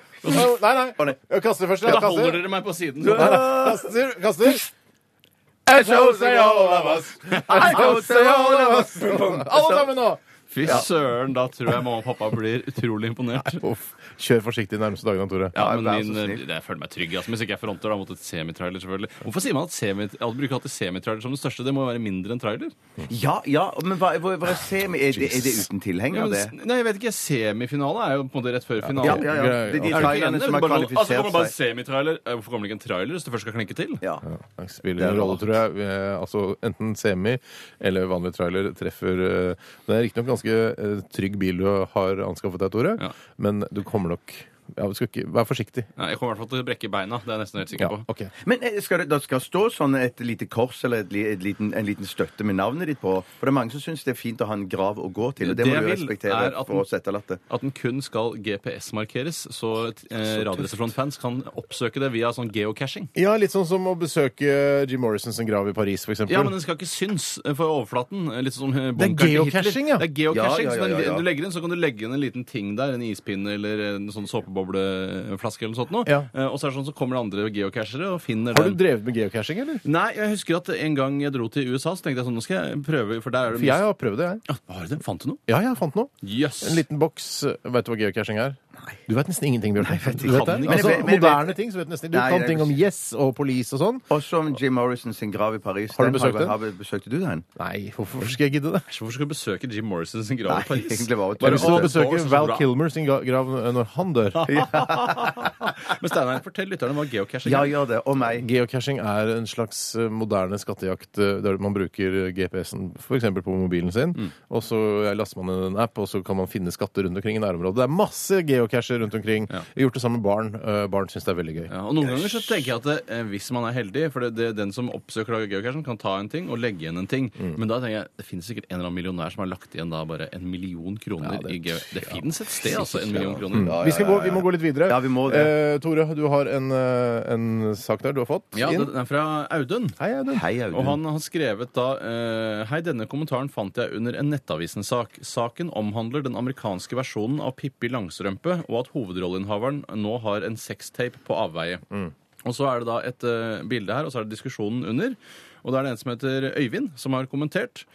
Nei, nei. Jeg kaster først. Da Jeg holder kaster. dere meg på siden. Nei, nei. Kaster. kaster. I so say all of us. I so say all of us. Alle sammen nå! Fy søren, da tror jeg mamma og pappa blir utrolig imponert. Uff. Kjør forsiktig de nærmeste dagene, Tore. Ja, men Nei, min, snill. eh, jeg føler meg trygg. Altså, hvis ikke jeg fronter da mot et semitrailer, selvfølgelig. Hvorfor sier man at semi, jeg bruker alltid semitrailer som det største? Det må jo være mindre enn trailer? Ja, ja, men hva, hva, hva er semi? Er det, er det uten Ja, tilhenger, ja, det? nei, jeg vet ikke. Semifinale er jo på en måte rett før finalen. Ja, ja, ja. Det er de Er du trailerne som har kvalifisert seg. altså, kommer bare semitrailer. Eh, Hvorfor kommer det ikke en trailer hvis det først skal klinke til? Ja. Det spiller ingen rolle, tror jeg. Eh, Altså, enten semi eller vanlig trailer treffer Det er riktignok ganske eh, trygg bil du har anskaffet deg, Tore, men du kommer nok ja, skal ikke, Vær forsiktig. Nei, jeg kommer i hvert fall til å brekke beina. Det er jeg nesten helt Ja, sikker på. ok. Men eh, skal det, det skal stå sånn et lite kors eller et, li- et liten, en liten støtte med navnet ditt på? For det er mange som syns det er fint å ha en grav å gå til, og det, Det må jeg du vil, respektere er at for oss etterlatte. At den kun skal GPS-markeres, så eh, Radioresepsjon-fans kan oppsøke det via sånn geocaching. Ja, litt sånn som å besøke Jim Morrisons grav i Paris, for eksempel. Ja, men den skal ikke synes eh, for overflaten. eh, Litt som eh, Det er bunkeren til geocaching, ja. Det er geocaching, Ja, ja, så ja, ja, så den, Du legger inn, så kan du legge inn en liten ting der, en ispinne eller en sånn såpebobleflaske eller sånt noe. Ja. Eh, Og så er det sånn, så kommer det andre geocachere og finner Har du den. drevet med geocaching, eller? Nei, jeg husker at en gang jeg dro til USA, så tenkte jeg sånn, nå skal jeg prøve, for der er det For jeg har prøvd det, jeg. Ja, har du det? Fant du noe? Ja, jeg fant noe. Jøss. En liten boks. Vet du hva geocaching er? Du vet nesten ingenting, Bjørn. Nei, vet Du vet det? Altså, Men men moderne ting, så vet du nesten Du Nei, kan jeg- ting om Yes og Police og sånn. Og som Jim Morrison sin grav i Paris. Har du den besøkt den? Har, besøkte du den? Nei, hvorfor skal jeg gidde det? Hvorfor skal du besøke Jim Morrison sin grav Nei, i Paris? var Bare, «Å, besøker så så Val. Kilmer sin grav når han dør [laughs] Men Steinar, fortell lytterne hva geocaching Ja, er. gjør det. Og meg. Geocaching er en slags eh, moderne skattejakt eh, der man bruker GPS-en f.eks. på mobilen sin. Og så laster man en app, og så kan man finne skatter rundt omkring i nærområdet. Det er masse geocacher casher rundt omkring. Ja. Gjort det sammen med barn. Uh, Barn syns det er veldig gøy. Ja, og Noen ganger så tenker jeg at det, eh, hvis man er heldig For det, det, den som oppsøker geocachen, kan ta en ting og legge igjen en ting. Mm. Men da tenker jeg det finnes sikkert en eller annen millionær som har lagt igjen da bare en million kroner Ja, det- i geo... Det finnes et sted, altså. En million kroner. Vi, skal gå, vi må gå litt videre. Ja, vi må det. Eh, Tore, du har en, eh, en sak der du har fått Ja, inn. den er fra Audun. Hei, Audun. Hei, Audun. Og han har skrevet da eh, Hei, denne kommentaren fant jeg under en Nettavisen-sak. Saken omhandler den amerikanske versjonen av Pippi Langstrømpe, og at hovedrolleinnehaveren nå har en sextape på avveie. Og så er det da et uh, bilde her, og så er det diskusjonen under. Og da er det en som heter Øyvind, som har kommentert.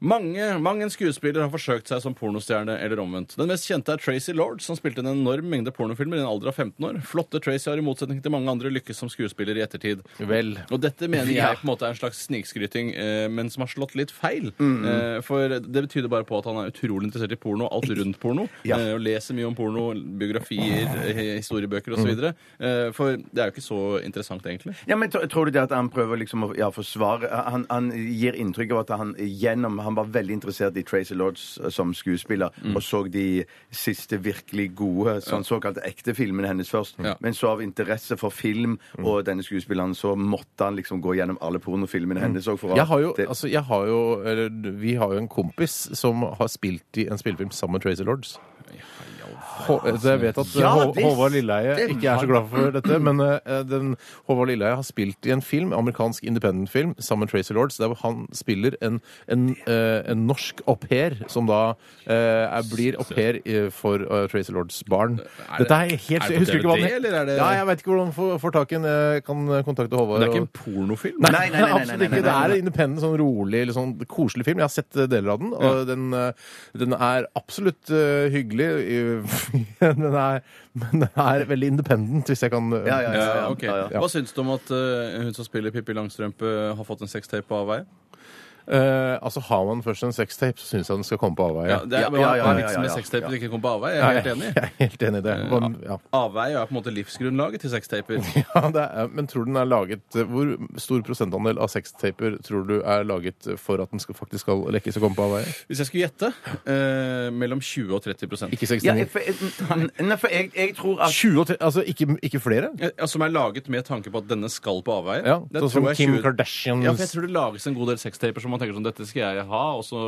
Mange, mange skuespiller har forsøkt seg som pornostjerne eller omvendt. Den mest kjente er Tracy Lord, som spilte en enorm mengde pornofilmer i en alder av 15 år. Flotte Tracy har i motsetning til mange andre lykkes som skuespiller i ettertid. Vel. Og dette mener jeg på en måte er en slags snikskryting, eh, men som har slått litt feil. Eh, for det betyder bare på at han er utrolig interessert i porno, alt rundt porno. Ja. Eh, og leser mye om porno, biografier, eh, historiebøker osv. Eh, for det er jo ikke så interessant, egentlig. Ja, men Tror du det at han prøver liksom å ja, forsvare han, han gir inntrykk av at han gjennom Han var veldig interessert i Tracy Lords eh, som skuespiller, Mm. og så de siste virkelig gode, sånn såkalt ekte filmene hennes først. Ja. Mm. Men så av interesse for film og denne skuespilleren, så måtte han liksom gå gjennom alle pornofilmene hennes òg. Jeg har jo, altså, jeg har jo, eller, vi har jo en kompis som har spilt i en spillefilm sammen med Tracy Lords. Så jeg vet at Ja, Hå- det- Håvard Lilleheie ikke er så glad for dette, men eh, den, Håvard Lilleheie har spilt i en film, amerikansk independent-film sammen med Tracy Lords, der han spiller en, en, eh, en norsk au pair, som da eh, er, blir au pair eh, for uh, Tracy Lords barn. Er det- Dette er helt er det husker ikke hva den det- Ja, jeg vet ikke hvordan man får, får tak i den. Kan kontakte Håvard. Det er ikke en pornofilm? Nei, Nei, nei, nei, nei, absolutt nei, ikke. Det er en independent, sånn rolig, eller sånn koselig film. Jeg har sett eh, deler av den, og den, eh, den er absolutt uh, hyggelig. [laughs] den er, men den er veldig independent, hvis jeg kan Ja, Ja, ja, Ja, ok. ja, ja. Hva syns du om at eh, hun som spiller Pippi Langstrømpe, har fått en sextape på avveie? Eh, altså, Har man først en sextape, så syns jeg den skal komme på avveie. Ja, det er, Ja, ja, ja, ja, ja, med sextape ja. ikke kommer på avveie? Jeg er helt enig. Jeg er helt enig i det. Men, ja. Avveie er på en måte livsgrunnlaget til sextaper. [laughs] Ja, det er, men tror du den er laget eh, Hvor stor prosentandel av sextaper tror du er laget for at den skal, faktisk skal lekkes og komme på avveie? Hvis jeg skulle gjette, eh, mellom 20 og 30 Ikke Ja, for, nei, for jeg, jeg tror at 20 og 30, altså ikke, ikke flere? Eh, Som er laget med tanke på at denne skal på avveie. Ja, sånn som Kim 20 Kardashian Ja, for jeg tror det lages en god del sextaper som man tenker sånn Dette skal jeg ha, og så,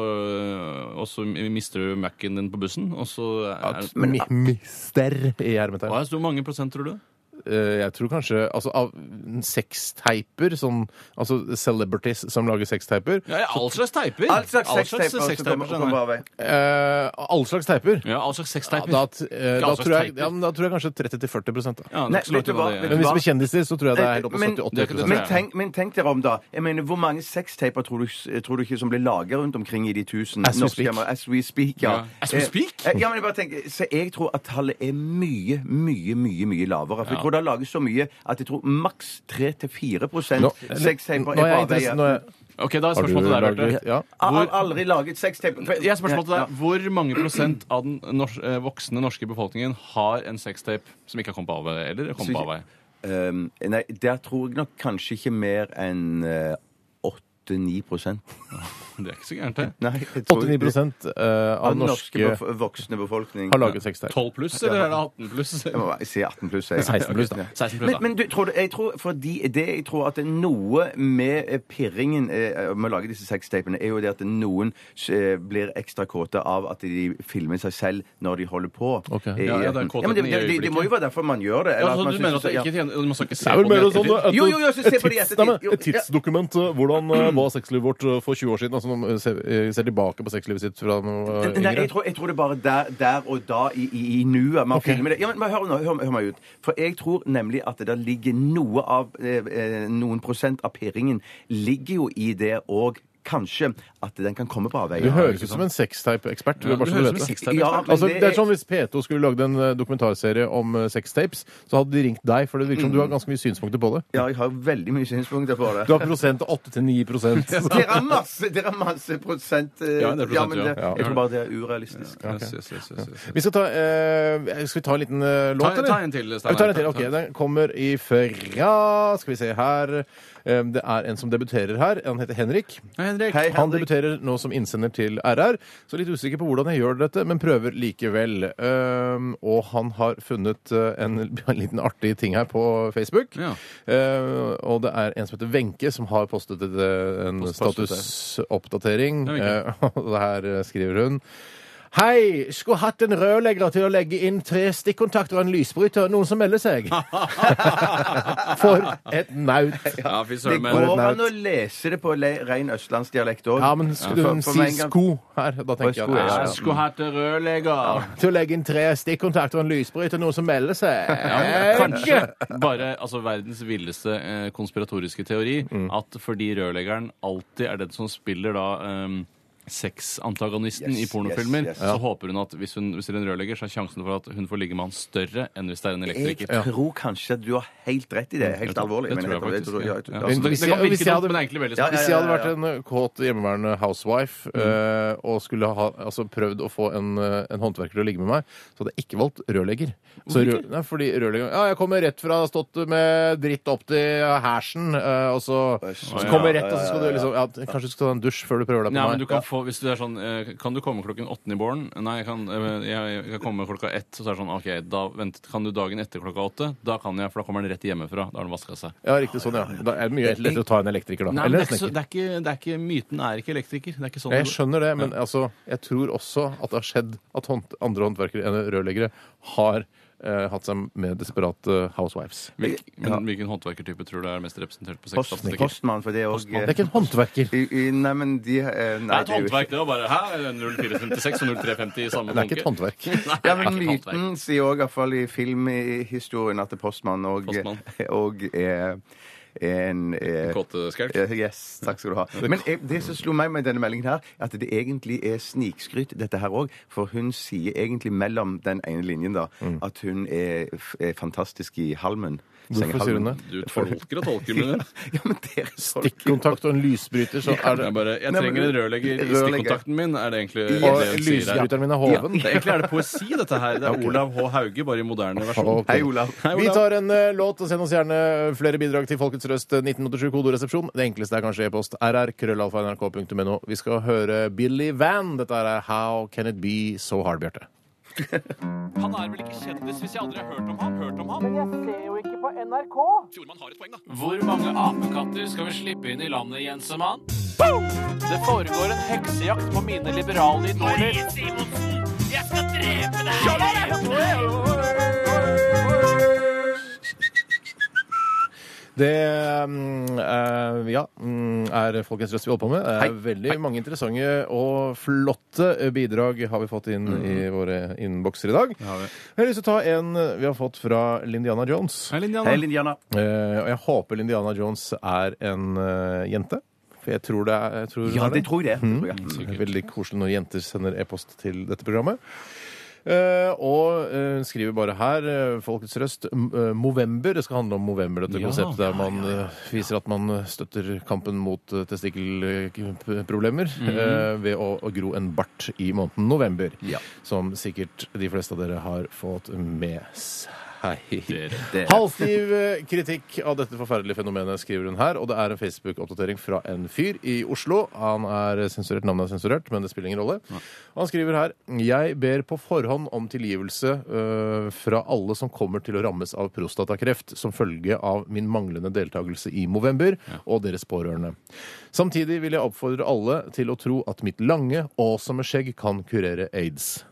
og så mister du Mac-en din på bussen, og så er, Mi- Mister i hermetegn. Hva er Hvor mange prosent tror du? Eh, jeg tror kanskje Altså av sexteiper, sånn Altså celebrities som lager sexteiper Ja, ja, all slags teiper. all slags All sextaper som kommer av vei. eh, All slags teiper. Ja, all slags sexteiper. da, t- eh, Ikke da, all slags tror jeg, teiper. ja, men da tror jeg kanskje 30-40 da. Ja, det er Nei, ikke så langt vet du unna hva? det. Vet Men du hvis hva? med kjendiser, så tror jeg det er helt opp på Men- 70-80 det er ikke det, Men tenk, men tenk dere om, da. Jeg mener, Hvor mange sextaper tror du, tror du ikke som blir laget rundt omkring i de tusen As we norske speak. hjemmer? As we speak, ja. Ja. As we Eh, speak? eh, Ja, men jeg bare tenker, Så jeg tror at tallet er mye, mye, mye mye lavere. For jeg Ja. Tror det har laget så mye at jeg tror maks 3-4 Nå, sextaper er på avveie. Ok, da er spørsmålet til deg, Bjarte. ja. Jeg har aldri laget sextape. Jeg spørsmålet til Ja. deg. Hvor mange prosent av den nors eh, voksne norske befolkningen har en sextape som ikke har kommet på avveie? Eller kommet på avveie? Um, nei, der tror jeg nok kanskje ikke mer enn uh, 8-9 [laughs] Det er ikke så gærent, det. Nei, jeg tror 89 eh, av av den norske norske bef voksne befolkning har laget sextape. 12 pluss, eller er det 18 pluss? Jeg må bare si 18 pluss. jeg. 16 pluss, da. 16 pluss, Men, da. men du, tror du, jeg tror, fordi det jeg tror at det er noe med eh, pirringen eh, med å lage disse sextapene, er jo det at noen eh, blir ekstra kåte av at de filmer seg selv når de holder på. Ok. Eh, Ja, ja, det er men det, i det, det, det må jo være derfor man gjør det. Ja, eller så at man du synes mener at det ja. ikke tjener Man skal ikke se Det er vel på mer det sånn et, Jo, jo, jo, så se på de tids, ettertid. nei, men et tidsdokument. eh, Hvordan eh, var sexlivet vårt eh, for 20 år siden? Altså man ser, eh, ser tilbake på sexlivet sitt fra noe yngre? Nei, jeg tror, jeg tror det er bare der, der og da i, i, i nuet man okay. filmer det. Ja, men, men hør, nå, hør, hør meg ut. For jeg tror nemlig at det der ligger noe av eh, eh, Noen prosent av pirringen ligger jo i det og kanskje at den kan komme på avveier. Du høres ut som en sextape-ekspert. Ja. Ja, Altså, det er sånn Hvis P2 skulle lagd en eh, dokumentarserie om eh, sextapes, så hadde de ringt deg, for det virker som du har ganske mye synspunkter på det. Ja, jeg har veldig mye synspunkter på det. Du har prosent 8 til 9 Dere har masse, dere har masse prosent eh, Ja, det er prosent, men det, ja. Jeg tror bare det er urealistisk. Yes, yes, yes, yes, yes. Vi skal ta, eh, skal vi ta en liten eh, låt, eller? ta en til, Steinar. Ok, Den kommer ifra Skal vi se her. Det er en som debuterer her. Han heter Henrik. Hei, Henrik. Hei, Han Henrik. debuterer nå som innsender til RR, så litt usikker på hvordan jeg gjør dette, men prøver likevel. Ehm, og han har funnet eh, en, [laughs] en liten artig ting her på Facebook. Ja. Eh, og det er en som heter Wenche, som har postet et, eh, en Postet det. statusoppdatering. Ja, Wenche. Eh, og her eh, skriver hun Hei! Skulle hatt en rørlegger til å legge inn tre stikkontakter og en lysbryter. Noen som melder seg? [laughs] For et naut. Ja, fy søren, Det går an å lese det på le- ren østlandsdialekt òg. Ja, men skulle hun si gang- sko her? Da tenker sko, jeg ja, ja. skulle hatt en rørlegger. Til å legge inn tre stikkontakter og en lysbryter. Noen som melder seg? Ja, kanskje bare altså, verdens villeste eh, konspiratoriske teori at fordi rørleggeren alltid er den som spiller da um, sexantagonisten Yes, i pornofilmer, yes, yes. så håper hun at hvis hun hvis det er en rørlegger, så er sjansen for at hun får ligge med han større enn hvis det er en Jeg tror kanskje du har helt rett i det. Helt alvorlig. Det men tror jeg faktisk. tror- ja, jeg tror- Ja. altså, Det, det hvis kan jeg- virke jeg dumt, men det er egentlig veldig Ja, sant. Hvis jeg hadde vært en eh, kåt hjemmeværende housewife eh, og skulle ha altså, prøvd å få en, eh, en håndverker til å ligge med meg, så hadde jeg ikke valgt rørlegger. Så rør, nei, fordi rørlegger Ja, jeg kommer rett fra stått med dritt opp til hersen, eh, og så, så kommer jeg rett, og så skal du liksom ja, Kanskje du skal ta en dusj før du prøver deg på Ja, men meg. du kan få, hvis du er sånn eh, Kan du komme klokken åtte i morgen? Nei, jeg kan, eh, jeg, jeg kan komme klokka ett. Så er det sånn OK, da vent, kan du dagen etter klokka åtte? Da kan jeg, for da kommer den rett hjemmefra. Da har den vaska seg. Ja, riktig sånn, ja. Da er det mye lettere å ta en elektriker, da. Nei, men Eller det en er, ikke, så, snekker. det, er ikke, det er ikke Myten er ikke elektriker. Det er ikke sånn Jeg skjønner det, men altså, jeg tror også at det har skjedd at hånd, andre håndverkere enn rørleggere har eh, hatt seg med desperate housewives. Hvilk, men Ja. Hvilken håndverkertype tror du er mest representert på Post, sexstatistikker? postmann, for det er også Det er ikke en håndverker. Nei, men de eh, Det Nei, er et det er jo- håndverk, det. var bare Hæ? 0456 og 0350 i samme [laughs] Det er ikke et håndverk. Nei, Ja, det er men ikke et håndverk. myten sier òg, iallfall i filmhistorien, at postmann òg Postmann. [laughs] er en eh, Kåteskelk? eh, Yes, takk skal du ha. Men jeg, det som slo meg med denne meldingen her, er at det egentlig er snikskryt, dette her òg. For hun sier egentlig mellom den ene linjen da, at hun er, f- er fantastisk i halmen. Hvorfor sier hun det? Du tolker og tolker, men Ja, men dere Stikkontakt og en lysbryter, så er det jeg, bare, jeg trenger en rørlegger i stikkontakten min. Er det egentlig det Og hun sier her? lysbryteren min er hoven. Det, egentlig er det poesi, dette her. Det er [laughs] Olav H. Hauge, bare i moderne versjon. Hei, Olav. Hei, Vi tar en eh, låt og send oss gjerne flere bidrag til Folkets Røst eh, 1987 kodoresepsjon. Det enkleste er kanskje e-post rr krøllalfa.nrk.no. Vi skal høre Billy Van. Dette er How Can It Be So Hard, Bjarte. Han er vel ikke kjendis hvis jeg aldri har hørt om ham? Hørt om ham? Men jeg ser jo ikke på NRK. Fjordmann har et poeng, da. Hvor mange apekatter skal vi slippe inn i landet, Jensemann? Det foregår en heksejakt på mine liberale idoler. Jeg skal drepe Det mm, eh, ja, mm, er Folkens Røst vi holder på med. Det er veldig mange interessante og flotte eh, bidrag har vi fått inn i våre innbokser i dag. har vi. Jeg har lyst til å ta en eh, vi har fått fra Lindiana Jones. Hei, Lindiana. Hei, Lindiana. Eh, og jeg håper Lindiana Jones er en eh, jente. For jeg tror det er jeg tror hun Ja, er det tror jeg det. tror jeg. Det er Veldig koselig når jenter sender e-post til dette programmet. Eh, og eh, hun skriver bare her eh, Folkets Røst eh, Movember. Det skal handle om Movember, dette konseptet der man eh, viser at man eh, støtter kampen mot testikkelproblemer eh, ved å, gro en bart i måneden november. Som sikkert de fleste av dere har fått med seg. Dere. Halvstiv eh, kritikk av dette forferdelige fenomenet, skriver hun her. Og det er en Facebook-oppdatering fra en fyr i Oslo. Han er sensurert, navnet er sensurert, men det spiller ingen rolle. Han skriver her Jeg ber på forhånd om tilgivelse øh, fra alle som kommer til å rammes av prostatakreft som følge av min manglende deltakelse i Movember og deres pårørende. Samtidig vil jeg oppfordre alle til å tro at mitt lange, awesome skjegg kan kurere aids.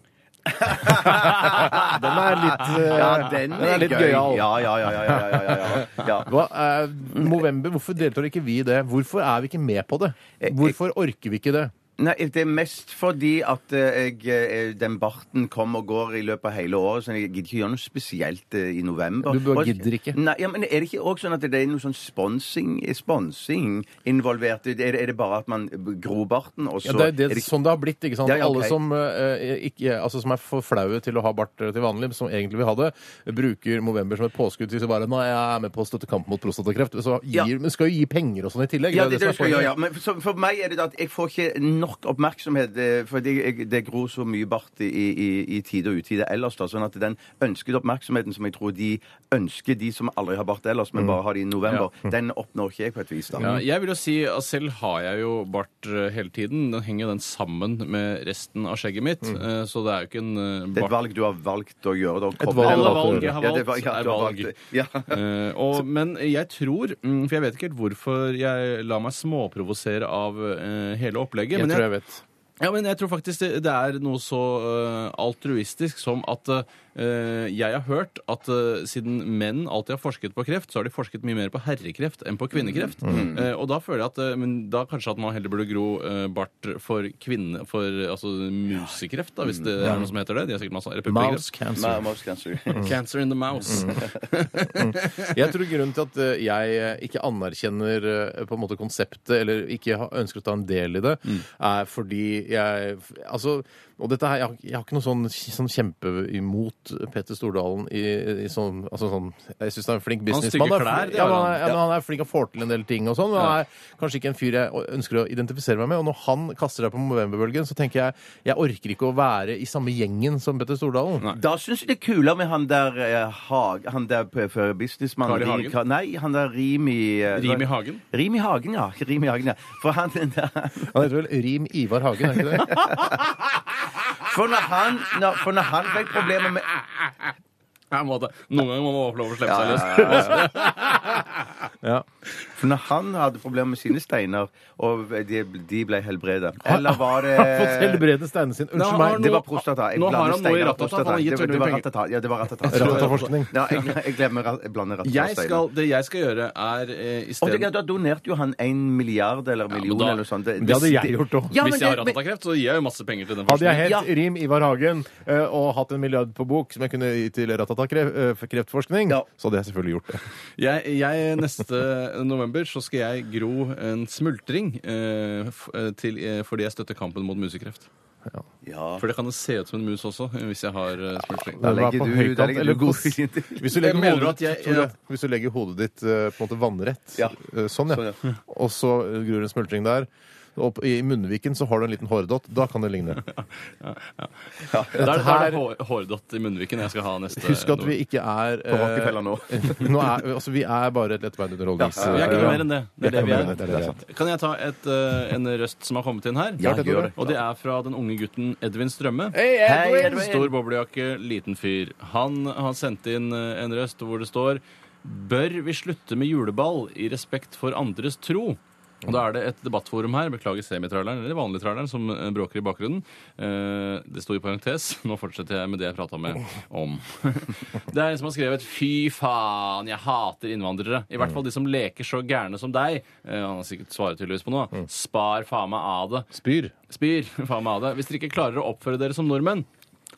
[laughs] Den er litt, øh, Ja, den er litt gøy. gøyal. Ja, ja, ja. ja, ja, ja, ja, ja. Hva er Movember, hvorfor deltar ikke vi i det? Hvorfor er vi ikke med på det? Hvorfor orker vi ikke det? Nei, Det er mest fordi at eh, jeg, eh, den barten kommer og går i løpet av hele året, så jeg gidder ikke gjøre noe spesielt eh, i november. Du bare Og- gidder ikke? Nei, ja, men Er det ikke også sånn at det er noe sånn sponsing, sponsing involvert? Er det, er det bare at man gror barten, og så Ja, det er, det, er det- sånn det har blitt. ikke sant? Ja, ja, ok. Alle som, eh, ikke, altså, som er for flaue til å ha bart eh, til vanlig, som egentlig vil ha det, bruker Movember som et påskudd til å bare Nei, jeg er med på å støtte kampen mot prostatakreft. Så gir, Ja. Men skal jo gi penger og sånn i tillegg. Ja, det er det som er skal jeg poenget. gjøre. Men for, for meg er det da at jeg får ikke nok nok oppmerksomhet, eh, for det, jeg- det gror så mye bart i, i, i tide og utide ellers. da, sånn at den ønskede oppmerksomheten som jeg tror de ønsker, de som aldri har bart ellers, men bare har det i november, den oppnår ikke jeg på et vis. da. Ja, jeg vil jo si at selv har jeg jo bart eh, hele tiden. Den henger jo den sammen med resten av skjegget mitt. eh, Så det er jo ikke en eh, Det er et bart valg du har valgt å gjøre. Da, Et valg det- Alle valg jeg har valgt, ja, er valg. Ja. [laughs] Eh, og, men jeg tror mm, For jeg vet ikke helt hvorfor jeg lar meg småprovosere av eh, hele opplegget. Jeg men tror jeg vet. Ja, men jeg tror faktisk det, det er noe så uh, altruistisk som at eh, jeg har hørt at eh, siden menn alltid har forsket på kreft, så har de forsket mye mer på herrekreft enn på kvinnekreft. Eh, og da føler jeg at eh, men da kanskje at man heller burde gro eh, bart for kvinne... For altså musekreft, da, hvis det er noe som heter det. De har sikkert masse eller Mouse puppekreft. cancer. Nei, mouse cancer. [laughs] Cancer in the mouse. [laughs] Jeg tror grunnen til at eh, jeg eh, ikke anerkjenner eh, på en måte konseptet, eller ikke ha- ønsker å ta en del i det, er fordi jeg Altså, og dette her, jeg har, jeg har ikke noe sånn, sånn kjempe imot Petter Stordalen i, i sånn, altså sånn Jeg syns han er en flink businessmann. Han, klær, ja, han, ja, han er flink og får til en del ting og sånn, men han er kanskje ikke en fyr jeg ønsker å identifisere meg med. Og når han kaster seg på Movember-bølgen, så tenker jeg jeg orker ikke å være i samme gjengen som Petter Stordalen. Da syns jeg det er kulere med han der eh, Hag, Han der før businessmannen Kari Hagen? Nei, han der Rimi eh, Rim i hagen. Rimi Hagen, ja. Rimi Hagen, ja. For han Han heter vel Rim Ivar Hagen, er ikke det? [laughs] For når han, når, for når han fikk problemer med Ja, må. Noen ganger må man få lov å slippe seg løs. Ja. [laughs] For når han hadde problemer med sine steiner, og de, de ble helbredet Eller var [laughs] det Han har fått helbrede steinene sine. Unnskyld meg. Det var prostata. Jeg nå har blander han noe i steiner og ratata, for prostata. han har gitt Det var- veldig det var mye ratata. Ja, det var ratata. Ratataforskning. Ja, jeg, jeg glemmer rat- jeg blander ratata og Jeg steiner. skal, det jeg skal gjøre, er eh, i Og det, stedet da donerte jo han en milliard eller million da- eller noe sånt. Det hadde jeg gjort òg. Ja, men Hvis jeg har det- men- ratatakreft, så gir jeg jo masse penger til den Hadde jeg forskningen. hett Rim Ivar Hagen eh, og hatt en milliard på bok som jeg kunne gi til Ratata-kreftforskning, Ja. så hadde jeg selvfølgelig gjort det. Jeg, jeg, neste november så skal jeg gro en smultring eh, f- eh, til, eh, fordi jeg støtter kampen mot musekreft. Ja. For det kan jo se ut som en mus også, eh, hvis jeg har eh, smultring. Da legger du- da legger du god kos. til. Hvis du legger, Mener hodet, at jeg- Tore, ja. hvis du legger hodet ditt eh, på en måte vannrett, Ja. eh, sånn ja, og så eh, gror en smultring der, og i munnviken så har du en liten hårdott, da kan det ligne. [laughs] Da er det her- er hårdott i munnviken jeg skal ha neste Husk at vi ikke er På Rockefeller nå. [laughs] nå er, altså, vi er bare et lettbeint underholdnings... Ja, Vi er ikke noe mer enn det. Det er det vi det, er er. det Kan jeg ta et, eh, en røst som har kommet inn her? Ja, gjør det. Og det er fra den unge gutten Edvin Strømme. Hei, Hei, Edwin! Edwin! Stor boblejakke, liten fyr. Han har sendt inn eh, en røst hvor det står Bør vi slutte med juleball i respekt for andres tro? Og Da er det et debattforum her, beklager semitraileren, eller vanlig traileren, som eh, bråker i bakgrunnen. Eh, Det sto i parentes. [laughs] Nå fortsetter jeg med det jeg prata med om. [laughs] Det er en som har skrevet 'Fy faen, jeg hater innvandrere'. I hvert fall de som leker så gærne som deg. Eh, Han har sikkert svaret tydeligvis på noe. Spar faen meg av det. Spyr. Spyr [laughs] faen meg av det. Hvis dere ikke klarer å oppføre dere som nordmenn,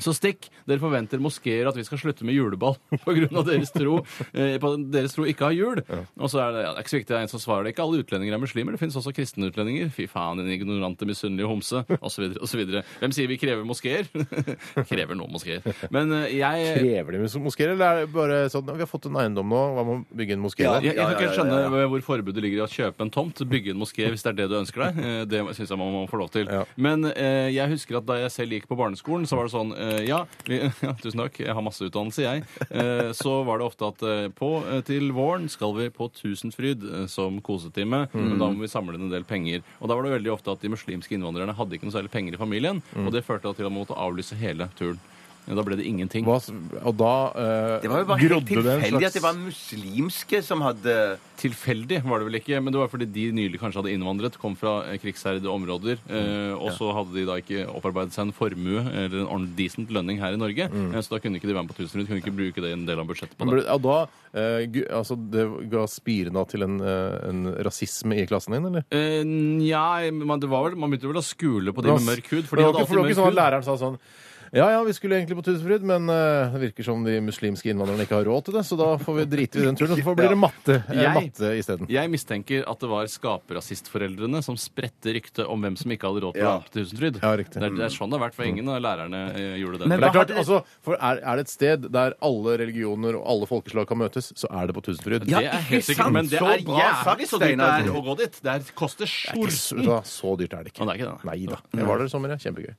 så stikk. Dere forventer moskeer at vi skal slutte med juleball [laughs] pga. deres tro eh, på at deres tro ikke har jul. Og så er det, ja, det er ikke så viktig, det er en som svarer det. Ikke alle utlendinger er muslimer. Det finnes også kristne utlendinger. Fy faen, din ignorante, misunnelige homse. Osv. osv. Hvem sier vi krever moskeer? [laughs] krever noen moskeer. Men eh, jeg Krever de mos- moskeer, eller er det bare sånn Vi har fått en eiendom nå, hva med å bygge en moské der? jeg, jeg kan ikke ja, ja, skjønne ja, ja. hvor forbudet ligger i å kjøpe en tomt, bygge en moské hvis det er det du ønsker deg. Eh, Det syns jeg man må få lov til. Ja. Men eh, jeg husker at da jeg selv gikk på barneskolen, så var det sånn ja, vi, [laughs] ja, tusen takk, jeg har masse utdannelse, jeg. Eh, så var det ofte at eh, på, eh, til våren skal vi på Tusenfryd eh, som kosetime, men da må vi samle inn en del penger. Og da var det veldig ofte at de muslimske innvandrerne hadde ikke noe særlig penger i familien, og det førte til at de måtte avlyse hele turen. Da ble det ingenting. Hva, og da eh, Det var jo bare helt grodde det en tilfeldig at det var muslimske som hadde Tilfeldig var det vel ikke, men det var fordi de nylig kanskje hadde innvandret, kom fra eh, krigsherjede områder, eh, og så hadde de da ikke opparbeidet seg en formue eller en ordentlig decent lønning her i Norge, eh, så da kunne ikke de være med på Tusenfryd, kunne ikke bruke det i en del av budsjettet på det. Og da eh, gu- altså, Det ga spiren da til en, eh, en rasisme i klassen din, eller? Eh, Nja, man, det var vel, man begynte vel å skule på de med mørk hud, for det de var hadde ikke, for det var alltid ikke sånn mørk at hud. læreren sa sånn Ja, ja, vi skulle egentlig på Tusenfryd, men eh, det virker som de muslimske innvandrerne ikke har råd til det, så da får vi drite i den turen. Og så får blir det matte, eh, Jeg- matte isteden. Jeg mistenker at det var skaperrasistforeldrene som spredte ryktet om hvem som ikke hadde råd til å Ja. være på Tusenfryd. Ja, riktig. Det, er, det er sånn det har vært, for ingen av lærerne eh, gjorde det. Men For det er hva klart, hadde altså, for er, er det et sted der alle religioner og alle folkeslag kan møtes, så er det på Tusenfryd. det er helt ikke sikkert, men det Så er bra sagt, jævlig så dyrt det Steinar. er å gå dit. Det er, koster Det er ikke så, skjorten. så dyrt er det ikke. Å, det er ikke det, Nei da. Jeg var der i sommer, ja. Kjempegøy.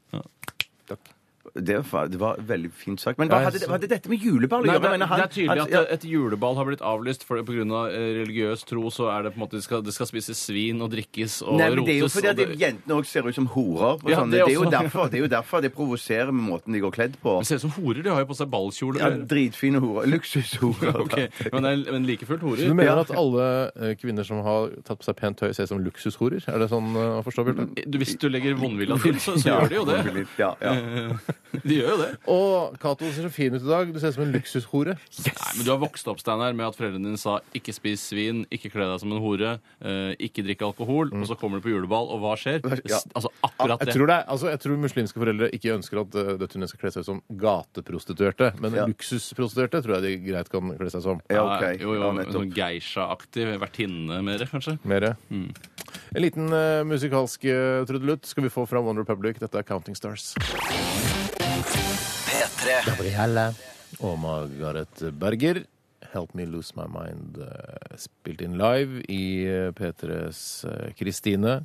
Det var, det var veldig fint sagt. Men hva hadde, det- hadde dette med juleball å Nei, gjøre? det, mener, han- det er tydelig at et juleball har blitt avlyst for, av eh, religiøs tro. Så er det på en måte det skal, det skal spises svin og drikkes og Nei, men det er jo rotes. fordi at det, jentene òg ser ut som horer. Og Ja, sånn. det det, er jo også. derfor, det er jo derfor det provoserer med måten de går kledd på. det ser ut som horer. De har jo på seg ballkjole. Ja, Dritfine horer. Luksushorer. [laughs] Ok, Men, det er, men like fullt Så du mener at alle eh, kvinner som har tatt på seg pent tøy, ser ut som luksushorer? Er det sånn eh, å forstå, Bjarte? Du, hvis du legger vondvilja til, så, så [laughs] gjør de jo det. Ja, ja. [laughs] [laughs] De gjør jo det. Og Cato ser så fin ut i dag. Du ser ut som en luksushore. Nei, men Du har vokst opp Steiner, med at foreldrene dine sa 'ikke spis svin', 'ikke kle deg som en hore', eh, 'ikke drikk alkohol', og så kommer du på juleball, og hva skjer? Ja. S- Altså akkurat Jeg det. tror, det er, altså, jeg tror muslimske foreldre ikke ønsker at uh, døtrene skal kle seg ut som gateprostituerte. Men Ja. luksusprostituerte tror jeg de greit kan kle seg som. ja ok. Ja, jo, jo, Ja, nettopp. sånn geisha-aktig vertinne mer, kanskje. Mere. En liten uh, musikalsk uh, trudelutt skal vi få fra One Republic. Dette er Counting Stars. P3 Gabrielle og Margaret Berger. Help Me Lose My Mind uh, spilt inn live i uh, P3s uh, Kristine.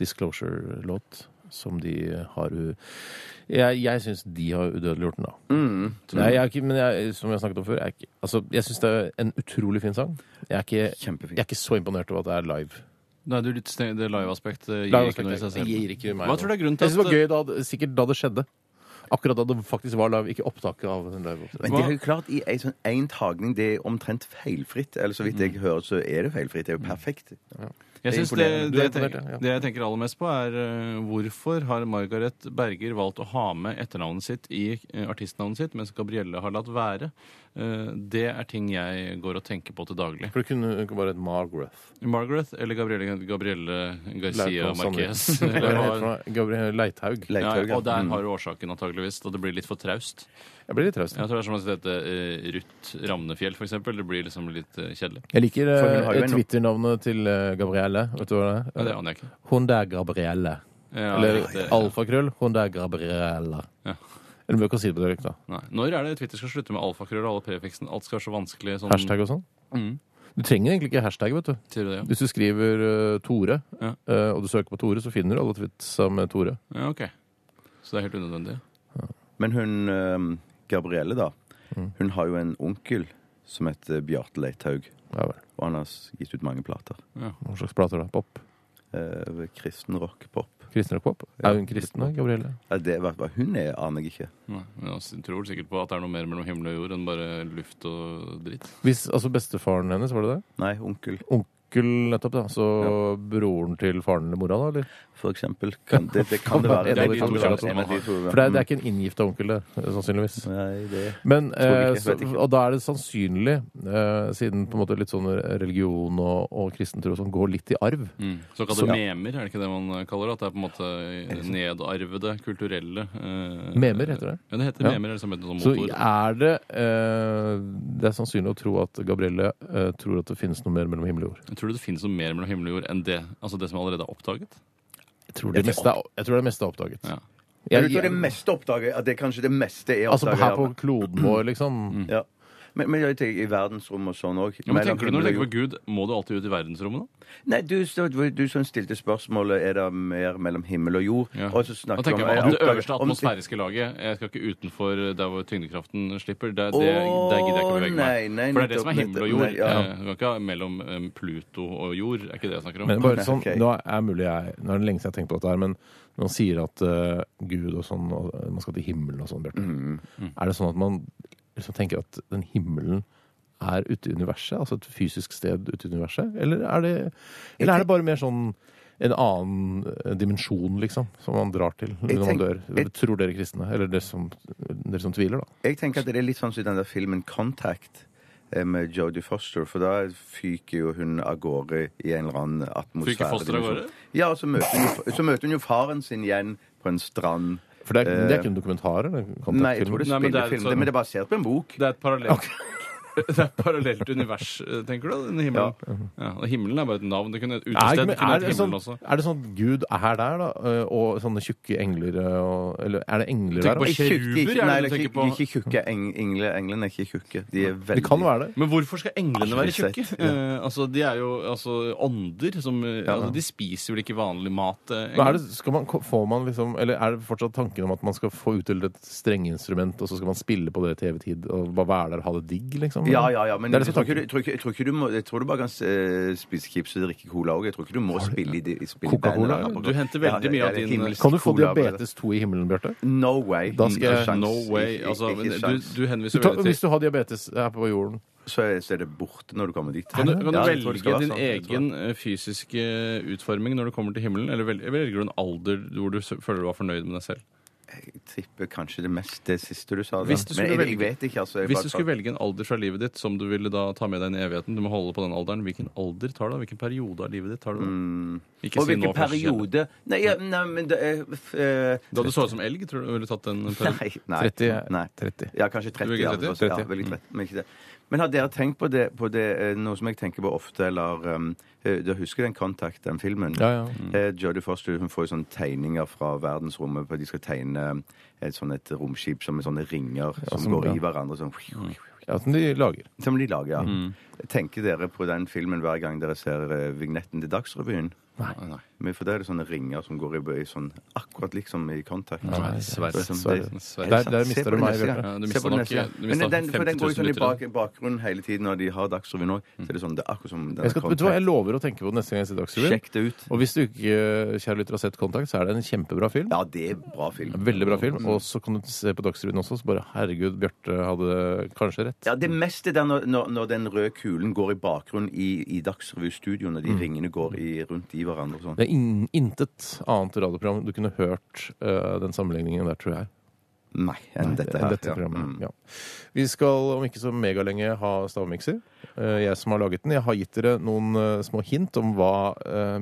Disclosure-låt som de har u... Jeg, jeg syns de har udødeliggjort den, da. Mm, jeg er ikke, men jeg, som jeg har snakket om før, jeg, altså, jeg syns det er en utrolig fin sang. Jeg er ikke, jeg er ikke så imponert over at det er live. Nei, du Det live-aspektet gir Live ikke noe i seg selv. gir Hva tror du er grunnen til Jeg synes det var gøy da, sikkert da det skjedde. Akkurat da det faktisk var live, ikke opptaket av en live. Men det er jo klart, i en sånn tagning, det er omtrent feilfritt. Eller så vidt jeg hører, så er det feilfritt. Det er jo perfekt. Jeg er synes det, det, jeg tenker, det jeg tenker aller mest på, er eh, hvorfor har Margaret Berger valgt å ha med etternavnet sitt i eh, artistnavnet sitt, mens Gabrielle har latt være? Eh, det er ting jeg går og tenker på til daglig. For det kunne ikke bare et Margaret. Margaret eller Gabrielle, Gabrielle Garcia Marquez? [laughs] Hva Eller heter hva- det for noe? Gabriel Leithaug. Leithaug, ja. og der Mm. har du årsaken, antageligvis. Og det blir litt for traust. Jeg blir litt traust. Jeg tror det er som å hete uh, Ruth Ramnefjell, for eksempel. Det blir liksom litt uh, kjedelig. Jeg liker eh, en- Twitter-navnet til eh, Gabrielle. Vet du hva det Ja, det er? aner jeg ikke. Hun der Gabrielle. Ja, Eller alfakrøll. Hun der Gabrielle. Ja. Eller vi kan si det på dialekt, da. Nei. Når er det Twitter skal slutte med alfakrøll og alle prefiksen? Alt skal være så vanskelig. Sånn, Hashtag og sånn. Mm. Du trenger egentlig ikke hashtag, vet du. Sier du det, ja? Hvis du skriver uh, Tore, Ja. uh, og du søker på Tore, så finner du alle tweetsa med Tore. Ja, ok. Så det er helt unødvendig. Men hun uh, Gabrielle, da. Mm. Hun har jo en onkel som heter Bjarte Leithaug. Ja vel. Og han har gitt ut mange plater. Hva slags plater da? Pop? Eh, kristen rock, pop. Kristen rock pop? Er hun kristen, da, Gabrielle? Ja, det, hva, hva hun er, aner jeg ikke. Nei, men jeg tror sikkert på at det er noe mer mellom himmel og jord enn bare luft og dritt. Hvis, altså bestefaren hennes, var det det? Nei, onkel, Onkel nettopp, da. Så broren til faren eller mora, da? eller? for eksempel. Kan, det, det kan [laughs] det være. En av de Det av de to. For det er, det er ikke en inngifta onkel, det, sannsynligvis. Nei, det Men, eh, så, og da er det sannsynlig, eh, siden på en måte litt sånn religion og, og kristentro som går litt i arv Mm. Såkalte Så- memer, er det ikke det man kaller det? At det er på en måte nedarvede, kulturelle eh, Memer, heter det. Ja, det heter Ja. memer, eller som heter sånn motor. Så er det eh, Det er sannsynlig å tro at Gabrielle eh, tror at det finnes noe mer mellom himmel og jord. Jeg du det finnes noe mer mellom himmel og jord enn det, altså det som allerede er oppdaget. Jeg tror det meste er, jeg tror det meste er oppdaget. Ja. Jeg, tror det meste oppdaget At det kanskje det meste er Altså oppdaget? her på kloden vår, liksom. ja. Men, men jeg tenker i verdensrommet og sånn òg. Ja, men tenker du Når du tenker på Gud, må du alltid ut i verdensrommet? da? Nei, du, du som stilte spørsmålet er det mer mellom himmel og jord. Ja. Og så Da tenker vi jeg om Det øverste om- atmosfæriske laget. Jeg skal ikke utenfor der hvor tyngdekraften slipper. Det, det, det der gidder jeg ikke å bevege nei, meg. nei, For det er det som er himmel og jord. nei, ja. Eh, Du kan ikke ha mellom eh, Pluto og jord. Er ikke det jeg snakker om? Men bare sånn, nå er mulig jeg, nå er det lenge siden jeg har tenkt på dette her, men når man sier at uh, Gud og sånn, og man skal til himmelen og sånn, Bjarte, Mm. er det sånn at man liksom tenker at den himmelen er ute i universet, altså et fysisk sted ute i universet, eller er det, eller er det bare mer sånn en annen eh, dimensjon, liksom, som man drar til når man dør? jeg- Tror dere kristne? Eller dere som, dere som tviler, da? Jeg tenker at det er litt sånn som i den der filmen Contact eh, med Jodie Foster, for da fyker jo hun av gårde i en eller annen atmosfære. Fyker Foster av gårde? Ja, og så møter, hun jo, så møter hun jo faren sin igjen på en strand. For det er, det er ikke en dokumentar? Eller? Nei, jeg tror det Nei, men det er spillefilm. sånn- Men det er basert på en bok. Det er et parallelt [laughs] Det er et parallelt univers, eh, tenker du? Denne himmelen. Ja. og himmelen er bare et navn. Det kunne et Er, utested men kunne er, det sånn, også. er det sånn at Gud er der, da? øh, Og sånne tjukke engler øh, og, Eller er det engler der? på? Kjeruber, er det nei, du ikke, tenker ikke tjukke eng, Englene er ikke tjukke. De er veldig De kan være det. Men hvorfor skal englene være tjukke? sett, ja. Eh, altså, de er jo altså, ånder som eh, altså, De spiser vel ikke vanlig mat? Eh, er det, skal man, får man liksom, eller er det fortsatt tanken om at man skal få utdelt et strengeinstrument, og så skal man spille på det til evig tid, og bare være der og ha det digg, liksom? Ja, ja, ja, men Det er det jeg som tror, ikke, du- tror ikke, jeg, tror ikke du må, jeg tror du bare kan eh, spise chips og drikke cola òg. Jeg tror ikke du må spille i, de- spille i Coca-Cola, bandet. Du henter veldig mye av din- himmelsk Kan du få cola, diabetes 2 i himmelen, Bjarte? No way. Da skal jeg- Ikke sjans. No way. Ikke- Altså, ikke du, sjans. du Du henviser tar, veldig hvis til du har diabetes her på jorden så, er, så er det borte når du kommer dit. Kan du, kan du Ja, jeg tror det skal velge være din sånn. Jeg tror egen eh, fysiske utforming når du kommer til himmelen, eller vel- velger du en alder hvor du s- føler du var fornøyd med deg selv? Jeg tipper kanskje det mest det siste du sa. Da. Hvis du Men skulle jeg, jeg velge- vet ikke, altså. Jeg Hvis bare du skulle velge en alder fra livet ditt som du ville da ta med deg inn i evigheten, du må holde på den alderen, hvilken alder tar du da? Hvilken periode av livet ditt tar du da? Ikke Og si hvilken nå, er periode Nei, ja, nei men det er uh, Da du så ut som elg, tror du du ville tatt den? [laughs] Nei, nei. 30, Nei. 30. Ja, kanskje 30. Du Ja, velger 30? altså, ja, veldig 30, men ikke det. Men har dere tenkt på det, på det eh, noe som jeg tenker på ofte, eller um, du husker den Contact, den filmen? Ja, ja. Eh, Jodie Foster hun får jo sånne tegninger fra verdensrommet. på at De skal tegne et sånn et romskip som med sånne ringer som som- går ja. i hverandre. Sånn, ja, som de lager. Som de lager, ja. Tenker dere på den filmen hver gang dere ser eh, vignetten til Dagsrevyen? Nei, nei. Men For det er det sånne ringer som går i, bøy sånn akkurat liksom i Contact. Nei, svært Det sånn- det- Der, der mister du meg. Bjarte. Ja, du det nok- neste gang. du Men den, for den går jo sånn i bak, bakgrunnen hele tiden når de har Dagsrevyen òg. Så er det sånn, det er akkurat som den Jeg, skal, vet du hva, jeg lover å tenke på det neste gang jeg ser Dagsrevyen. Sjekk det ut. Og hvis du ikke, kjære lytter, har sett Kontakt, så er det en kjempebra film. Ja, det er bra film. Veldig bra film. Og så kan du se på Dagsrevyen også, så bare herregud, Bjarte hadde kanskje rett. Ja, Det meste der når, når, når den røde kulen går i bakgrunnen i, i Dagsrevy-studio, når de ringene går i, rundt i hverandre og sånn. Det er in, intet annet radioprogram du kunne hørt uh, den sammenligningen der, tror jeg. Nei, enn dette enn her. dette programmet. Mm. Ja. Vi skal om ikke så megalenge ha stavmikser. Eh, Jeg som har laget den. Jeg har gitt dere noen eh, små hint om hva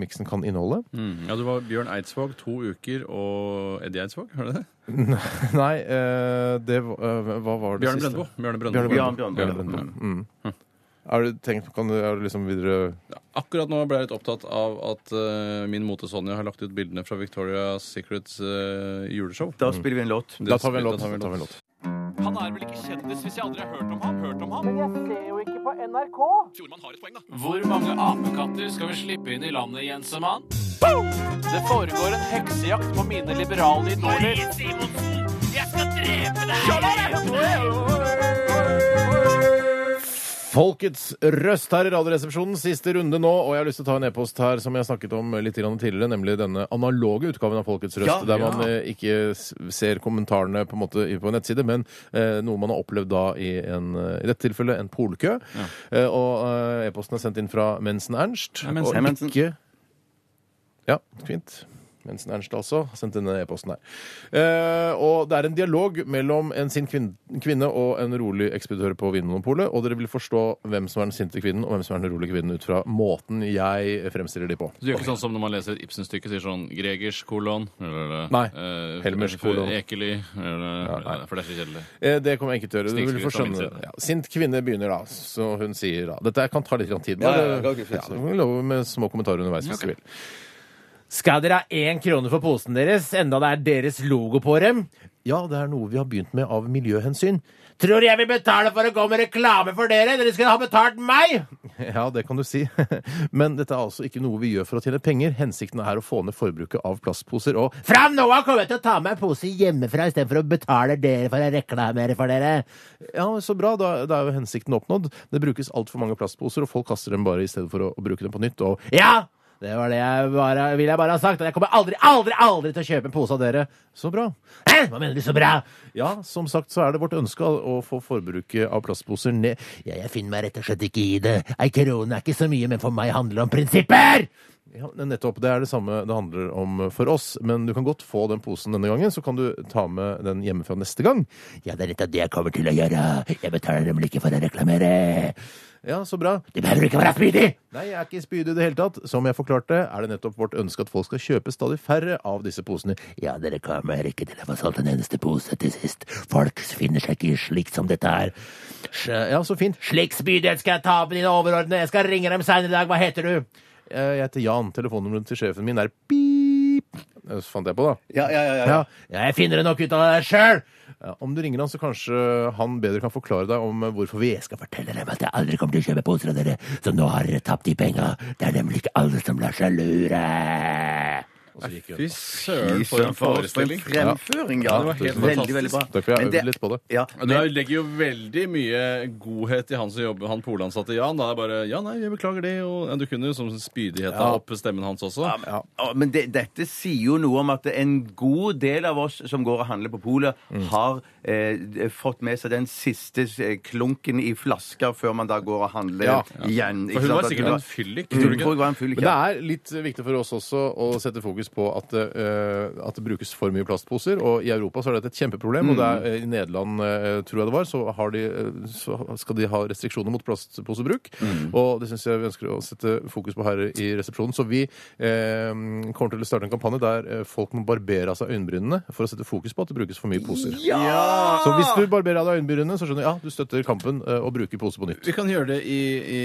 miksen kan inneholde. Mm. Ja, Det var Bjørn Eidsvåg to uker og Eddie Eidsvåg, hørte du det? [laughs] Nei, eh, det var Hva var det Bjørn siste? Brøndbo. Bjørne Bjørne Brøndbo. Bjørn Bjørne Brøndbo. Mm. Har du tenkt, kan du, er du liksom videre Ja, Akkurat nå ble jeg litt opptatt av at eh, min mote-Sonja har lagt ut bildene fra Victoria's Secrets eh, juleshow. Da spiller vi en låt. Da tar vi en låt. Da tar vi en låt. Han er vel ikke kjendis hvis jeg aldri har hørt om ham? Hørt om ham? Men jeg ser jo ikke på NRK. Fjordmann har et poeng, da. Hvor mange apekatter skal vi slippe inn i landet, Jensemann? Det foregår en heksejakt på mine liberale idoler. Jeg skal drepe Folkets røst her i Radioresepsjonen, siste runde nå. Og jeg har lyst til å ta en e-post her som jeg snakket om litt grann tidligere, nemlig denne analoge utgaven av Folkets røst. Ja, der ja. man eh, ikke ser kommentarene på en måte på en nettside, men eh, noe man har opplevd da i, en, i dette tilfellet en polkø. Eh, og eh, e-posten er sendt inn fra Mensen Ernst. Og ikke Ja, fint. Mensen Ernst altså, har sendt denne e-posten her. Eh, og det er en dialog mellom en sint kvin kvinne og en rolig ekspeditør på Vinmonopolet, og dere vil forstå hvem som er den sinte kvinnen og hvem som er den rolige kvinnen ut fra måten jeg fremstiller de på. Så du gjør ikke sånn som når man leser et Ibsen-stykke, sier sånn Gregers kolon eller, Nei. eh, Helmers kolon. Ekeli eller, nei. For det er så kjedelig. Eh, Det kommer jeg ikke til å gjøre. Du vil Snikskryt få fra min skjønne side. det. Ja, sint kvinne begynner da, så hun sier da Dette kan ta litt grann tid. Ja, ja, ja, ja, ok, ja, fint. du må love med små kommentarer underveis hvis du vil. Skal dere ha én krone for posen deres, enda det er deres logo på dem? Ja, det er noe vi har begynt med av miljøhensyn. Tror jeg vil betale for å gå med reklame for dere? Dere skal ha betalt meg! Ja, det kan du si. [laughs] Men dette er altså ikke noe vi gjør for å tjene penger. Hensikten er å få ned forbruket av plastposer og Fra nå av kommer jeg til å ta med en pose hjemmefra istedenfor å betale dere for å reklamere for dere. Ja, så bra. Da, da er jo hensikten oppnådd. Det brukes altfor mange plastposer, og folk kaster dem bare i stedet for å, å bruke dem på nytt. Og ja! Det var det jeg bare, vil jeg bare ha sagt. Jeg kommer aldri, aldri, aldri til å kjøpe en pose av dere. Så bra. Hæ? Hva mener du så bra? Ja, som sagt så er det vårt ønske å få forbruket av plastposer ned. Ja, jeg finner meg rett og slett ikke i det. Ei krone er ikke så mye, men for meg handler det om prinsipper! Ja, nettopp. Det er det samme det handler om for oss. Men du kan godt få den posen denne gangen, så kan du ta med den hjemmefra neste gang. Ja, det er nettopp det jeg kommer til å gjøre. Jeg betaler nemlig ikke for å reklamere. Ja, så bra. Du behøver ikke være spydig! Nei, jeg er ikke spydig i det hele tatt. Som jeg forklarte, er det nettopp vårt ønske at folk skal kjøpe stadig færre av disse posene. Ja, dere kommer ikke til å få solgt en eneste pose til sist. Folk finner seg ikke slikt som dette er. Ja, så fint. Slik spydighet skal jeg ta på dine overordnede. Jeg skal ringe dem seinere i dag. Hva heter du? Jeg heter Jan. Telefonnummeret til sjefen min er pip. Det fant jeg på, da. Ja, ja, ja. ja. Ja, jeg finner det nok ut av det sjøl! Ja, om du ringer han, så kanskje han bedre kan forklare deg om eh, hvorfor vi skal fortelle dem at jeg aldri kommer til å kjøpe poser av dere, så nå har dere tapt de penga. Det er nemlig ikke alle som lar seg lure. Og så gikk hun. Fy søren, for en forestilling. fremføring, ja. Ja, det var helt veldig, veldig bra. Derfor jeg Men det- øvd litt på det. Ja, Du legger jo veldig mye godhet i han som jobber, han polansatte Jan. Da er det bare Ja, nei, jeg beklager det. Og, du kunne jo som spydighet Ja. opp stemmen hans også. Ja, men det, dette sier jo noe om at en god del av oss som går og handler på polet, har eh, fått med seg den siste eh, klunken i flaska før man da går og handler Ja. igjen. For hun var sikkert en fyllik, tror du ikke? var en fyllik, Men det ja. er litt viktig for oss også å sette fokus på at, eh, at det brukes for mye plastposer. Og i Europa så er dette et kjempeproblem. Og det er, eh, i Nederland, eh, tror jeg det var, så, har de, eh, så skal de ha restriksjoner mot plastposebruk. Og det syns jeg vi ønsker å sette fokus på her i resepsjonen. Så vi eh, kommer til å starte en kampanje der eh, folk må barbere av seg øyenbrynene for å sette fokus på at det brukes for mye poser. Så hvis du barberer av deg øyenbrynene, så skjønner du ja, du støtter kampen eh, og bruker pose på nytt. Vi kan gjøre det i, i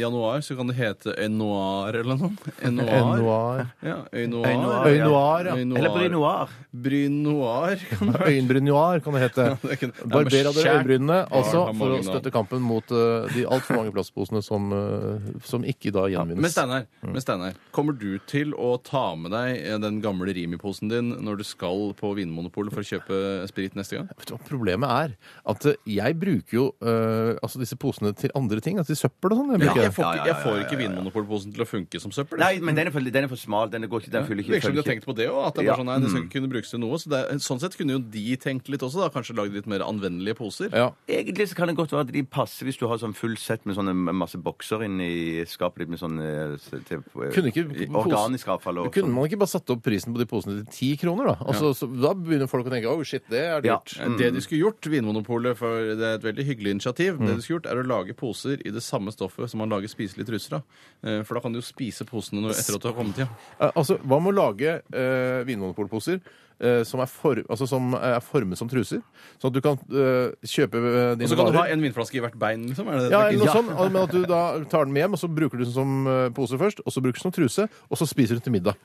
januar, så kan det hete Enoir eller noe. Enoir. Enoir. Ja, Øynoir. Øynoir, Øy noir, ja. Eller Brynoir. Brynoir. kan det- [laughs] Øyenbryn-noir kan det hete. det kan- Ja, Barber av dere skjær- øyenbrynene, altså har for å navn. støtte kampen mot eh, de altfor mange plastposene som, eh, som ikke da Ja, men gjenvinnes. Steinar, men Steinar, kommer du til å ta med deg eh, den gamle Rimi-posen din når du skal på Vinmonopolet for å kjøpe sprit neste gang? Vet du hva Problemet er at eh, jeg bruker jo eh, altså disse posene til andre ting. Altså til søppel og sånn. Jeg Jeg, bruker. får Ja, ikke, ja, jeg får ikke. Vinmonopolposen til å funke som søppel. Nei, men den er for, den er for smal. Den, går ikke, den fyller ikke Virker som de har tenkt på det òg. At det, er Ja. bare sånn, nei, det skal ikke kunne brukes til noe. Så det er, sånn sett kunne jo de tenkt litt også. da, Kanskje lagd litt mer anvendelige poser. Ja. Egentlig så kan det godt være at de passer hvis du har sånn full sett med sånne masse bokser inni skapet ditt med sånn eh, s- til, eh, Kunne ikke i- Organisk avfall og Kunne sånn. man ikke bare satt opp prisen på de posene til ti kroner, da? Altså, så, da begynner folk å tenke oh shit, det er Ja. dyrt. Eh, Det de skulle gjort, Vinmonopolet, for det er et veldig hyggelig initiativ, det de skulle gjort er å lage poser i det samme stoffet som man lager spiselige truser av. Eh, For da kan du jo spise posene når, etter at du har kommet hjem. Eh, Altså, Hva med å lage uh, vinmonopolposer eh, som, er for, altså, som er formet som truser? Sånn at du kan eh, kjøpe eh, Og så kan du ha en vinflaske i hvert bein, liksom? Er det Ja, eller noe sånt, men at du da tar den med hjem, og så bruker du den som eh, pose først, og så bruker du den som truse, og så spiser du til middag.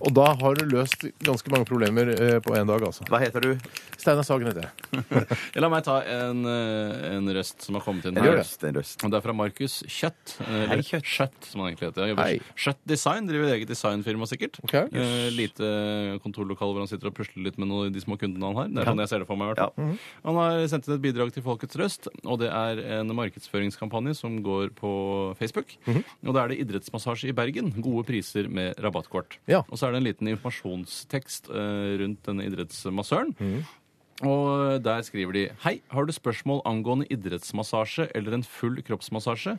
Og da har du løst ganske mange problemer eh, på én dag, altså. Hva heter du? Steinar Sagen heter jeg. [laughs] La meg ta en, eh, en røst som har kommet inn En her. røst, en røst. Og Det er fra Markus Kjøtt. eh, Hei, Eller Kjøtt. Kjøtt, som han egentlig heter. Han Hei. Kjøtt Design, driver eget designfirma sikkert. Ok. Eh, lite kontorlokale hvor han sitter og pusler litt med noen av de små kundene han har. Det er sånn jeg ser det for meg. i hvert fall. Ja. Han har sendt inn et bidrag til Folkets Røst, og det er en markedsføringskampanje som går på Facebook. Og da er det idrettsmassasje i Bergen. Gode priser med rabattkort. Ja. Og så er det en liten informasjonstekst uh, rundt denne idrettsmassøren. Og der skriver de Hei, har du spørsmål angående idrettsmassasje eller en full kroppsmassasje?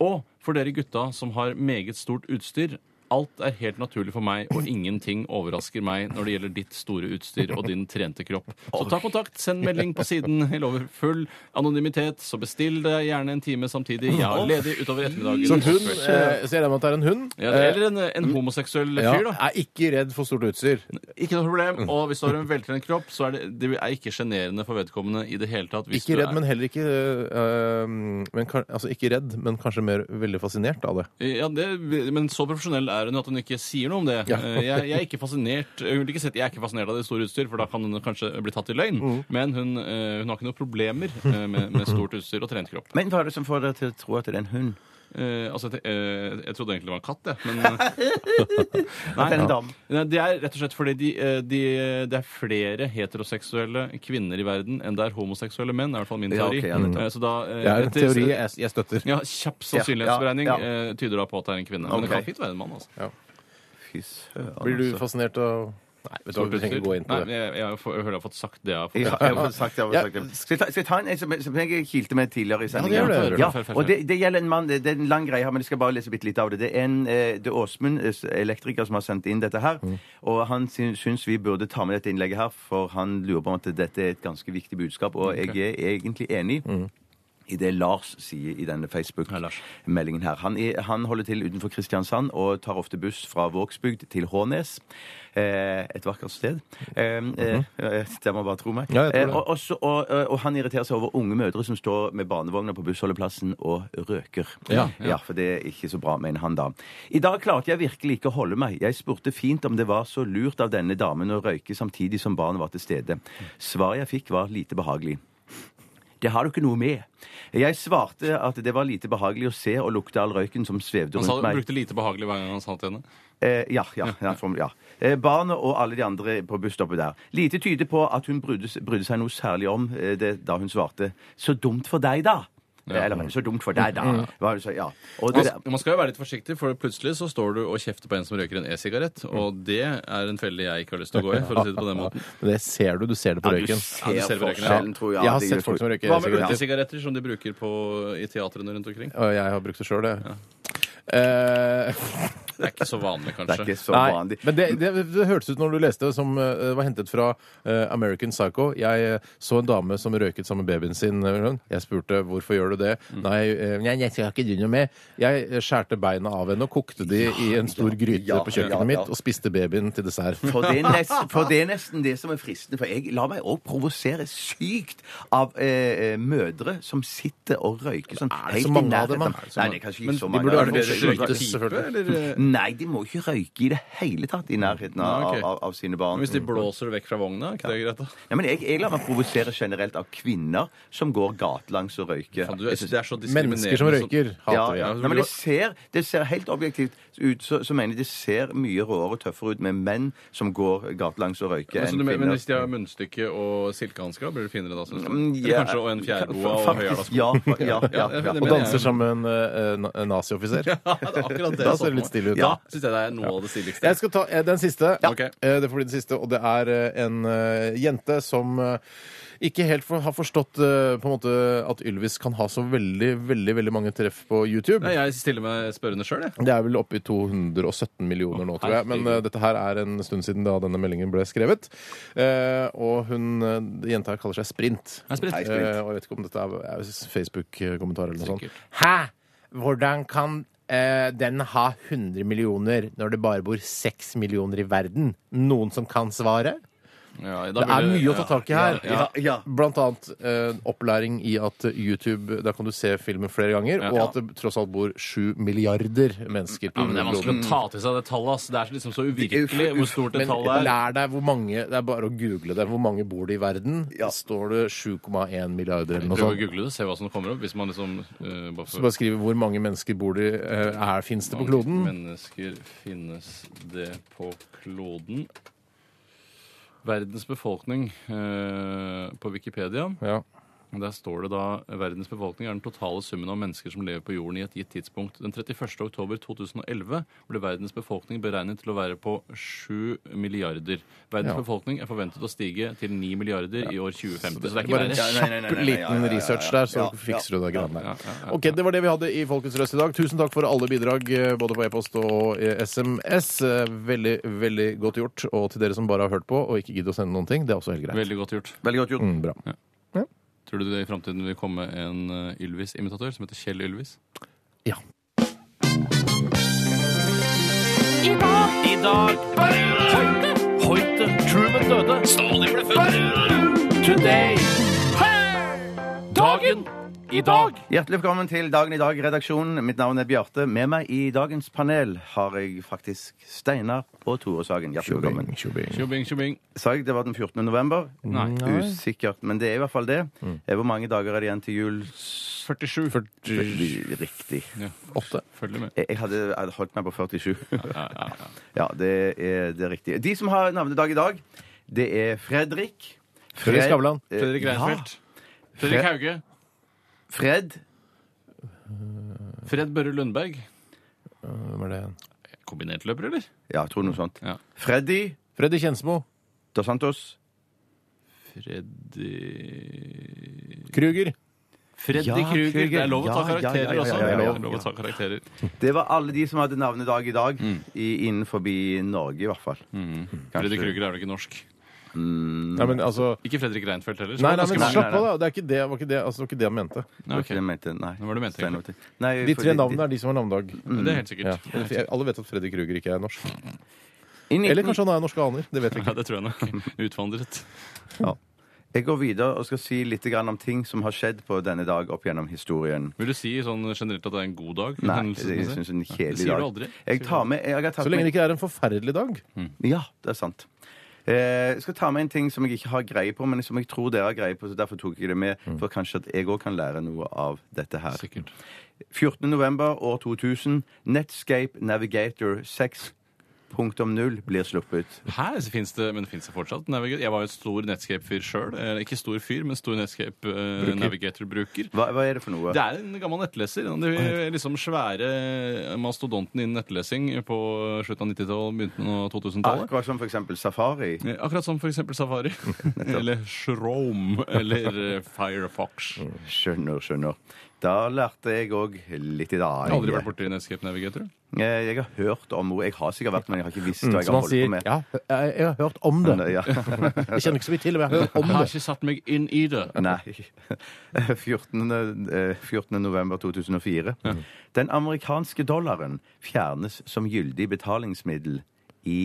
Og for dere gutta som har meget stort utstyr, alt er helt naturlig for meg, og ingenting overrasker meg når det gjelder ditt store utstyr og din trente kropp. Så ta kontakt, send melding på siden. Jeg lover full anonymitet, så bestill deg gjerne en time samtidig. Jeg er ledig utover ettermiddagen. Så hun, eh, ser jeg med at det er en hund, ja, eller en, en homoseksuell fyr, da. er ikke redd for stort utstyr. Ikke noe problem. Og hvis du har en veltrent kropp, så er det, det er ikke sjenerende for vedkommende i det hele tatt. Hvis Ikke du redd, er, men heller ikke øh, men, Altså ikke redd, men kanskje mer veldig fascinert av det. Ja, det, men så profesjonell er hun at hun ikke sier noe om det. Ja. Eh, Jeg, jeg er ikke fascinert Hun vil ikke si at jeg er ikke fascinert av det store utstyr, for da kan hun kanskje bli tatt i løgn. Mm. Men hun, eh, hun har ikke noen problemer eh, med, med stort utstyr og trent kropp. Men hva er det som får deg til å tro at det er en hund? Eh, altså, jeg, eh, jeg trodde egentlig det var en katt, jeg. Men [laughs] At det er en dam. Nei, Det er rett og slett fordi de, eh, de, det er flere heteroseksuelle kvinner i verden enn det er homoseksuelle menn. Det er i hvert fall min Ja, teori. ok, ja, nettopp. Eh, så da, eh, Det er en etter- teori jeg, jeg støtter. Ja, Kjapp sannsynlighetsberegning Ja, eh, tyder da på at det er en kvinne. Men det Ok. kan fint være en mann. altså. Blir du fascinert av Nei, vet du hva, trenger ikke gå inn på det. Nei, jeg, jeg, jeg føler jeg har fått sagt det jeg har fått Ja, sagt. jeg har sagt det. Jeg har fått sagt det. Skal jeg ta, skal jeg ta en, en som, som jeg kilte med tidligere i Ja, det gjør det. Ja, og det, det gjelder en mann, det er en lang greie her, men jeg skal bare lese bitte litt av det. Det er en eh, det er Åsmund, eh, elektriker, som har sendt inn dette her. Mm. Og han syn- syns vi burde ta med dette innlegget her, for han lurer på om at dette er et ganske viktig budskap, og jeg er egentlig enig. Mm. I det Lars sier i denne Facebook-meldingen her. Han, er, han holder til utenfor Kristiansand og tar ofte buss fra Vågsbygd til Hånes. Eh, et vakkert sted. Eh, eh, eh, det må bare tro meg. Ja, Eh, og, også, og, og, og han irriterer seg over unge mødre som står med barnevogner på bussholdeplassen og røker. Ja, ja. For det er ikke så bra, mener han da. I dag klarte jeg virkelig ikke å holde meg. Jeg spurte fint om det var så lurt av denne damen å røyke samtidig som barnet var til stede. Svaret jeg fikk, var lite behagelig. Det har du ikke noe med. Jeg svarte at det var lite behagelig å se og lukte all røyken som svevde Han sa, rundt meg. brukte lite behagelig hver gang han sa til henne. Eh, ja, ja, ja, ja. Eh, barnet og alle de andre på busstoppet der. Lite tyder på at hun brydde, brydde seg noe særlig om eh, det da hun svarte 'så dumt for deg', da'. Eh, Eller 'så dumt for deg', da. Hva så, ja. Og det, Man, man skal jo være litt forsiktig, for plutselig så står du og kjefter på en som røyker en e-sigarett, og det er en felle jeg ikke har lyst til å gå i, for å si det på den måten. [laughs] Det ser du. Du ser det på ja, du røyken. ser, Ja, du ser røyken, ja. forskjellen, tror jeg. Jeg har sett folk som røyker e-sigaretter. Hva med urtesigaretter som de bruker på, i teatrene rundt omkring. Jeg har brukt det sjøl, det. Eh, [laughs] Det er ikke så vanlig, Det er kanskje. ikke så Nei, vanlig. men det, det, det hørtes ut når du leste som eh, var hentet fra eh, American Psycho. Jeg eh, så en dame som røyket sammen med babyen sin. eh. Jeg spurte hvorfor gjør du det. Nei, eh, nei, jeg skal ikke noe med. Jeg eh, skjærte beina av henne og kokte de i en stor gryte ja, på kjøkkenet ja, ja. mitt og spiste babyen til dessert. For det, er [laughs] nesten, for det er nesten det som er fristende. For jeg lar meg òg provosere sykt av eh, eh, mødre som sitter og røyker sånn Er det så mange av dem, da? Nei, det er kanskje ikke Men så de mange. burde det er- skytes, selvfølgelig. eller? [laughs] Nei, de må ikke røyke i det hele tatt i nærheten av, av, av, av sine barn. Hvis de blåser det vekk fra vogna, er ikke det greit, da? Ja, men jeg, jeg lar meg provosere generelt av kvinner som går gatelangs og røyker. Faen, du, det er så. Mennesker som røyker, hater ja. ja. Nei, men det ser, det ser helt objektivt ut, så, så mener jeg det ser mye råere og tøffere ut med menn som går gatelangs og røyker, Men, enn kvinner. men hvis de har munnstykke og silkehansker, blir det finere da? Synes du? Mm, Eller ja. kanskje og en fjærboa og høyhæla sko? Ja, ja, ja, [laughs] Ja, ja. Og danser som en uh, en nazioffiser. Ja, det er akkurat det. Da jeg så ser det litt stilig ut. Ja, da. synes jeg det er noe av det stiligste. Jeg skal ta eh, den siste. Ok. Eh, Det får bli den siste, og det er eh, en eh, jente som eh, ikke helt for, har forstått eh, på en måte at Ylvis kan ha så veldig, veldig veldig mange treff på YouTube. Nei, jeg stiller meg spørrende sjøl, jeg. Det er vel oppe i 217 millioner nå, tror jeg. Men eh, dette her er en stund siden da denne meldingen ble skrevet. Eh, og hun eh, jenta her kaller seg Sprint. Nei, Sprint. Hei, Sprint. Eh, og jeg vet ikke om dette er, er Facebook-kommentar eller noe sånt. Sikkert. Hæ? Hvordan kan eh, den har 100 millioner når det bare bor 6 millioner i verden? Noen som kan svare? Ja, Det da er blir mye å ta tak i her. Ja, Ja. Blant annet eh, opplæring i at YouTube Der kan du se filmen flere ganger, Ja. og at det tross alt bor 7 milliarder mennesker på Ja, men Det er vanskelig å ta til seg det tallet. ass. Det er liksom så uvirkelig hvor stort det Men tallet er. lær deg hvor mange Det er bare å google det. Hvor mange bor det i verden? Ja. Står det 7,1 milliarder eller noe Prøv å sånt? google det, se hva som kommer opp. Hvis man liksom eh, bare Så får bare skrive hvor mange mennesker bor det eh, er, finnes det på kloden. mennesker finnes det på kloden? Verdens befolkning eh, på Wikipedia. Ja. Der står det da verdens befolkning er den totale summen av mennesker som lever på jorden i et gitt tidspunkt. Den 31. oktober 2011 ble verdens befolkning beregnet til å være på 7 milliarder. Verdens Ja. befolkning er forventet å stige til 9 milliarder i år 2050. Så det er ikke Bare en. Ja, kjapp ja, liten ja, ja, ja. research der, så fikser du det greiene der. Ja, ja, ja. Ok, Det var det vi hadde i Folkets røst i dag. Tusen takk for alle bidrag, eh, både på e-post og eh, SMS. Eh, Veldig, veldig godt gjort. Og til dere som bare har hørt på og ikke gidder å sende noen ting, det er også helt greit. Veldig godt gjort. Veldig godt gjort. Mm, bra. Tror du det i framtiden vil komme en eh, Ylvis-imitatør som heter Kjell Ylvis? Ja. I dag. Hoite, Hoite, Truman døde. Stalin ble født Today. Dagen i dag Hjertelig velkommen til Dagen i dag-redaksjonen. Mitt navn er Bjarte. Med meg i dagens panel har jeg faktisk Steinar og Tore Sagen. Hjertelig velkommen. Sa jeg det var den 14. november? Nei. Usikkert, men det er i hvert fall det. Eh, Hvor mange dager er det igjen til jul? 47. Veldig Riktig. Ja, 8. følger med. Jeg jeg hadde, hadde holdt meg på 47. Ja, ja, ja. [laughs] Ja, det er, det er riktig. De som har navnedag i dag, det er Fredrik. Fredrik Skavlan. eh, Fredrik Reinfeldt. Fredrik Hauge. Fred. Fred Børre Lundberg. Hvem er det? Kombinertløper, eller? Ja, jeg tror noe sånt. Ja. Freddy Freddy Kjensmo. Dos Santos. Freddy Kruger. Freddy Ja, Kruger. Det er lov å ta Ja, ja, karakterer ja, ja, også. ja, ja, ja. Det er lov å ta karakterer. Det var alle de som hadde navnedag i dag, i, innenfor Norge i hvert fall. Freddy Kruger er vel ikke norsk? Mm. Nei, men altså Ikke Fredrik Reinfeldt heller. Nei, nei, men slapp av, da. Det, er ikke det, var ikke det, altså, det var ikke det han mente. Nei, var det jeg mente. Nei. Hva var det mente, Stein egentlig? Nei, De tre navnene er de som har navnedag. Det er helt sikkert. Ja. Alle vet at Fredrik Ruger ikke er norsk. I 19 Eller kanskje han er norske aner. Det vet vi Ja, det tror jeg nok. [laughs] Utvandret. Jeg går videre og skal si litt om ting som har skjedd på denne dag opp gjennom historien. Vil du si sånn generelt at det er en god dag? Nei, jeg syns det er en Det kjedelig sier du dag. aldri. Jeg tar med, jeg har tatt Så lenge det ikke er en forferdelig dag. Ja, det er sant. Eh, jeg skal ta med en ting som jeg ikke har greie på, men som jeg tror dere har greie på. så Derfor tok jeg det med, for kanskje at jeg òg kan lære noe av dette her. Sikkert. 14. november år 2000. Netscape Navigator 6.0 blir sluppet. Her finnes det, men finnes det fortsatt Navigator? Jeg var jo et stor Netscape-fyr sjøl. Ikke stor fyr, men stor Netscape eh. Hva, hva er det for noe? Det er en gammel nettleser. Det er liksom svære mastodonten innen nettlesing på slutten av 90-tallet, begynnelsen av 2000-tallet. Akkurat som eksempel Safari. Akkurat som eksempel Safari. [laughs] eller Shrome. Eller eh, Firefox. Skjønner, skjønner. Da lærte jeg òg litt i dag. Aldri vært borti Netscape Navigator? Eh, Jeg har hørt om henne. Jeg har sikkert vært, men jeg har ikke visst hva jeg Som har han holdt sier på med. Ja, jeg, jeg har hørt om det. [laughs] Ja. Jeg kjenner ikke så mye til, men jeg har hørt om Jeg har det. ikke satt meg inn i det. Nei. [laughs] 14. eh, 14. november 2004. Den amerikanske dollaren fjernes som gyldig betalingsmiddel i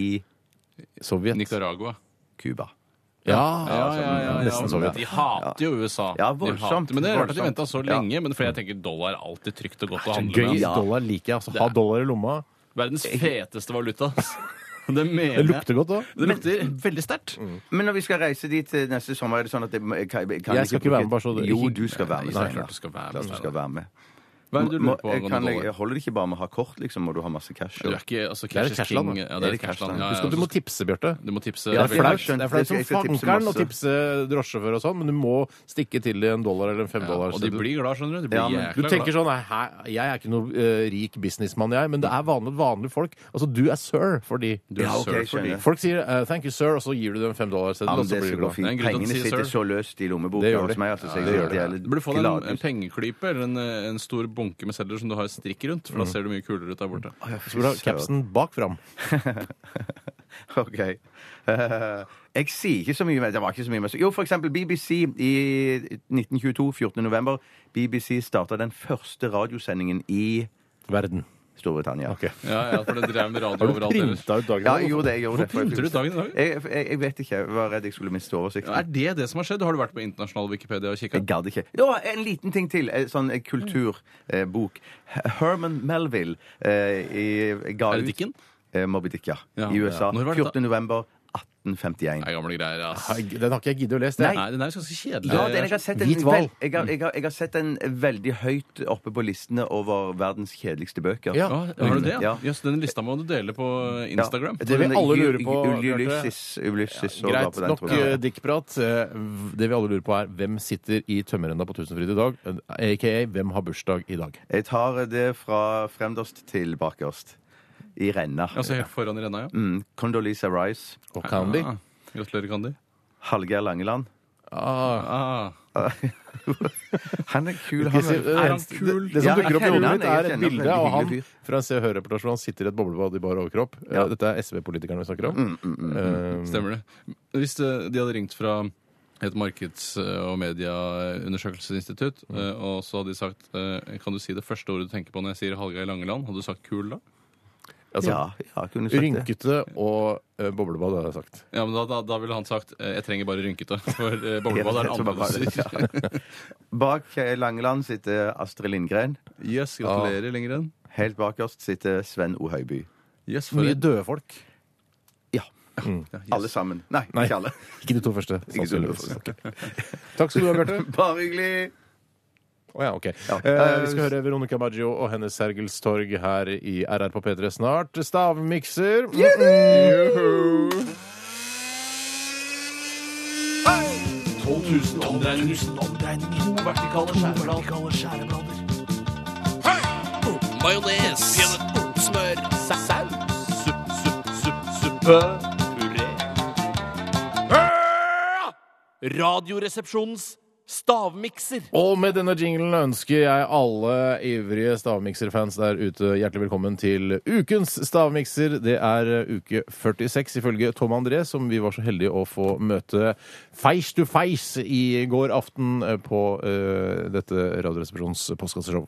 Sovjet. Nicaragua. Cuba. Ja, Nesten sånn, ja. De hater jo USA. Ja, De voldsomt, hater- Men det er rart at de venta så Ja. lenge. Men fordi jeg tenker dollar er alltid trygt og godt å handle Gøy med. dollar liker jeg. Altså, ha dollar i lomma. Verdens feteste valuta. [laughs] Det Det lukter godt òg. Det lukter veldig sterkt. Men når vi skal reise dit neste sommer, er det sånn at jeg, kan, kan Jeg skal ikke være med, bare så det- Jo, du skal være med. Nei, klart du skal være med, Hva er det du lurer på jeg, kan, jeg, jeg holder det ikke bare med å ha kort, liksom? Må du ha masse cash? Du er ikke, altså, Det er cash et cashland, king. Ja, det Er et cashland. Ja, Husk at du må tipse, Bjarte. du må tipse. Ja, Det er har flaut det er flaut som fankeren å tipse drosjesjåfør og sånn, men du må stikke til i en dollar eller en Ja, femdollar. og de blir glad, skjønner du. De blir Ja, men jækla Du tenker glad. sånn nei, Jeg er ikke noen uh, rik businessmann, jeg, men det er vanlige, vanlige folk. Altså, du er sir for de. Du er Ja, okay, sir for de. Folk sier uh, 'thank you, sir', og så gir du dem fem dollar. Ja, og så blir du glad. Pengene sitter så løst i lommeboka hos de. meg at jeg det gjør de. jævlig Du burde få deg en, en pengeklype eller en, stor en stor bunke med sedler som du har strikk rundt, for da ser du mye kulere ut der borte. Så burde du ha capsen bak fram. [laughs] OK. Eh, jeg sier ikke så mye mer. Det var ikke så mye mer. Jo, for eksempel BBC i 1922, 14. november. BBC starta den første radiosendingen i Verden. Storbritannia. Okay. ja, ja, for det drev med radio overalt. Har du printa ut dagen? Ja, jeg gjorde det. Jeg gjorde Hvorfor printer du dagen i dag? Jeg, jeg, jeg, vet ikke. Jeg var redd jeg skulle miste oversikten. Ja, er det det som har skjedd? Har du vært på internasjonal Wikipedia og kikka? Jeg gadd ikke. Jo, en liten ting til. Sånn eh, kulturbok. Eh, Herman Melville eh, i, ga ut eh, Moby Dick, ja. I USA. 14. november 1951. Det er gamle greier, ass. Den har ikke jeg giddet å lese. Nei. Nei, den er jo ganske kjedelig. Ja, den, jeg, har sett en, Hvit vel- jeg, har, jeg, har, jeg har sett den veldig høyt oppe på listene over verdens kjedeligste bøker. Ja. Ja, har du det? Ja. Ja. Jøss, den lista må du dele på Instagram. Det vil alle lure på, Ulysses. Ulysses og Greit, på den, nok tror eh, dikkprat. Eh, det vi alle lurer på, er hvem sitter i tømmerrenna på Tusenfryd i dag? Eh, Aka hvem har bursdag i dag? Jeg tar det fra fremderst til bakerst. I renna. Altså helt foran i renna, ja. Mm. Condoleezza Rice. Og Candy? Ja. gratulerer, Candy. Hallgeir Langeland. Ah, Ah. [laughs] Han er kul. Han er, er, det, kul? det, det som dukker opp i hodet mitt, er et bilde av han fra Se og Hør-reportasje han sitter i et boblebad i bar overkropp. Eh, Ja. Dette er SV-politikeren vi snakker om. Mm, mm, mm. Eh, Stemmer det. Hvis eh, de hadde ringt fra et markeds- og medieundersøkelsesinstitutt, eh, og så hadde de sagt eh, Kan du si det første ordet du tenker på når jeg sier Hallgeir Langeland? Hadde du sagt kul da? Altså, ja, ja, kunne sagt det. Og uh, boblebad, hadde jeg sagt. Ja, men da, da, da ville han sagt uh, jeg trenger bare rynkete. For [laughs] uh, boblebad er annerledes. ja. [laughs] Bak Langeland sitter Astrid Lindgren. Yes, gratulerer, Lindgren. Helt bakerst sitter Sven O. Høiby. Yes, for Mye det. døde folk. Ja. ja, yes. Alle sammen. Nei, Nei. ikke alle. [laughs] Ikke de to første. Ikke de to sannsynligvis. Takk skal du ha, Bjarte. Bare hyggelig. Å ja, ok. Ja. Eh, vi skal høre Veronica Maggio og hennes Sergels torg her i RR på P3 snart. Stavmikser. Juhu! -mm. 12 000 omdreininger. To vertikale skjæreblader. Majones. Smør. Saus. Supp, supp, supp, suppe. Puré. Radioresepsjonens stavmikser. Og med denne jinglen ønsker jeg alle ivrige stavmikserfans der ute hjertelig velkommen til ukens stavmikser. Det er uh, uke 46 ifølge Tom André, som vi var så heldige å få møte face to face i går aften uh, på uh, dette Radioresepsjonens postkasseshow.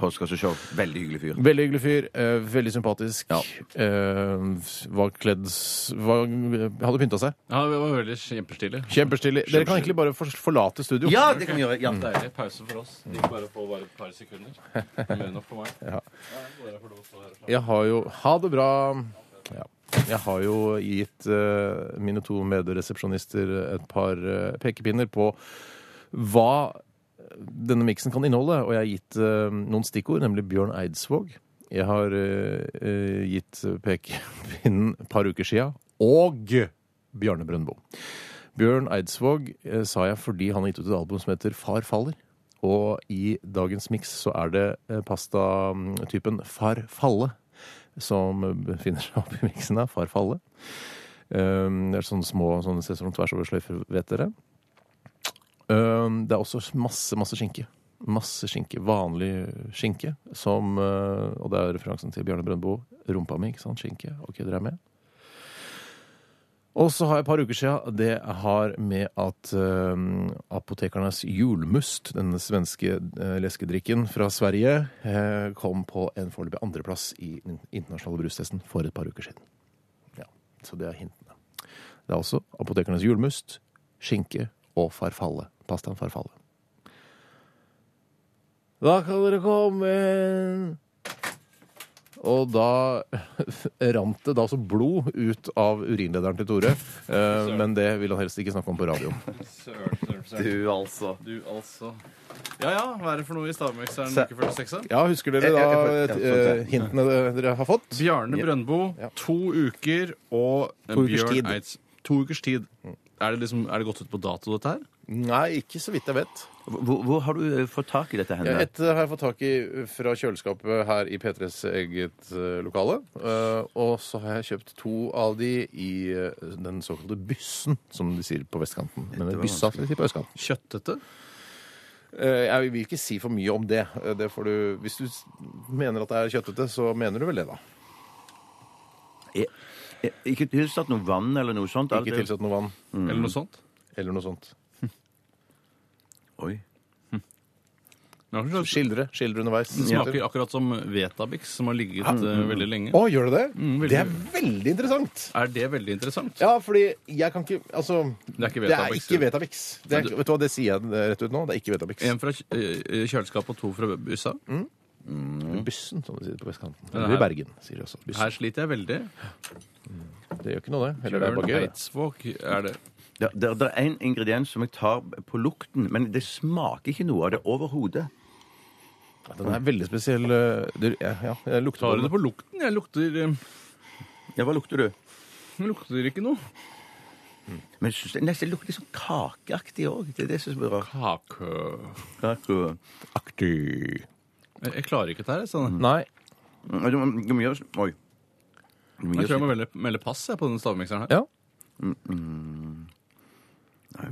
Postkasseshow. Veldig hyggelig fyr. Veldig hyggelig fyr, uh, veldig sympatisk. Uh, var kledd var, Hadde pynta seg. Ja, det var veldig kjempestilig. Kjempestilig. Dere kan egentlig bare forlate studio. Ja, det kan vi gjøre. Ja. Deilig pause for oss. Det gikk bare på bare et par sekunder. Mer enn nok for meg. [laughs] Ja. Jeg har jo Ha det bra. Ja. Jeg har jo gitt uh, mine to medresepsjonister et par uh, pekepinner på hva denne miksen kan inneholde, og jeg har gitt uh, noen stikkord, nemlig Bjørn Eidsvåg. Jeg har eh, eh, gitt pekepinnen [laughs] et par uker sia, og Bjarne Brøndbo. Bjørn Eidsvåg eh, sa jeg fordi han har gitt ut et album som heter Far faller. Og i dagens miks så er det eh, pastatypen Far falle som befinner seg oppi miksen her. Far falle. Um, det er sånne små sånne sesong tvers over sløyfer, vet dere. Um, det er også masse, masse skinke. Masse skinke. Vanlig skinke. Som, uh, og det er referansen til Bjarne Brøndbo. Rumpa mi, ikke sant? Skinke. Ok, dere er med? Og så har jeg et par uker siden, det har med at eh, apotekernes julmust, denne svenske eh, leskedrikken fra Sverige, eh, kom på en foreløpig andreplass i den internasjonale brustesten for et par uker siden. Ja, Så det er hintene. Det er altså apotekernes julmust, skinke og farfalle. Pastaen farfalle. Da kan dere komme inn. Og da [laughs] rant det da så blod ut av urinlederen til Tore. Eh, men det vil han helst ikke snakke om på radioen. [laughs] Søren, søren, søren. Du, altså. Du, altså. Ja ja, hva er det for noe i stavmikseren uke 46? Ja, husker dere da eh, hintene dere har fått? Bjarne Brøndbo, to uker og To ukers Bjørn tid. Eids. To ukers tid. Er det, liksom, er det gått ut på dato, dette her? Nei, ikke så vidt jeg vet. Hvor, hvor har du eh, fått tak i dette Ja, henne? Et har jeg fått tak i fra kjøleskapet her i P3s eget eh, lokale. Eh, og så har jeg kjøpt to av de i eh, den såkalte byssen, som de sier på vestkanten. Men var byssa, som de sier på østkanten. Kjøttete? Eh, Jeg vil ikke si for mye om det. Eh, det får du, hvis du s- mener at det er kjøttete, så mener du vel det, da. Ja. er- Ikke tilsatt noe vann eller noe sånt? Ikke det- tilsett noe vann Eller noe sånt? eller noe sånt. [laughs] Oi. Skildre, skildre underveis. Det smaker akkurat som Vetabix, som har ligget eh, veldig lenge. Å, gjør det det? Mm, veldig. Det er veldig interessant. Er det veldig interessant? Ja, fordi jeg kan ikke Altså, Det er ikke det er Vetabix. ikke Vetabix. Det er, vet du hva, det sier jeg rett ut nå. Det er ikke Vetabix. En fra kj- eh, kjøleskapet og to fra byssa. Byssen, som de sier på vestkanten. Eller i Bergen, sier de også. Byssen. Her sliter jeg veldig. Det gjør ikke noe, det. Eller det er bare gøy. det. Eidsvåg er det. Det, det, det er en ingrediens som jeg tar på lukten, men det smaker ikke noe av det overhodet. Ja, Den er veldig spesiell. Det, ja, ja, jeg lukter Tar du på det på lukten? Jeg lukter, eh, Ja, hva lukter du? jeg lukter ikke noe. Men jeg synes det nesten lukter litt sånn kakeaktig òg. Det er det som er rart. Kake Kake. Jeg, jeg klarer ikke dette her. Sånn. Nei. Mm, Du må, du må gjøre Oi. Du må Jeg tror jeg gjøre må melde, melde pass jeg, på den stavmikseren her. Ja.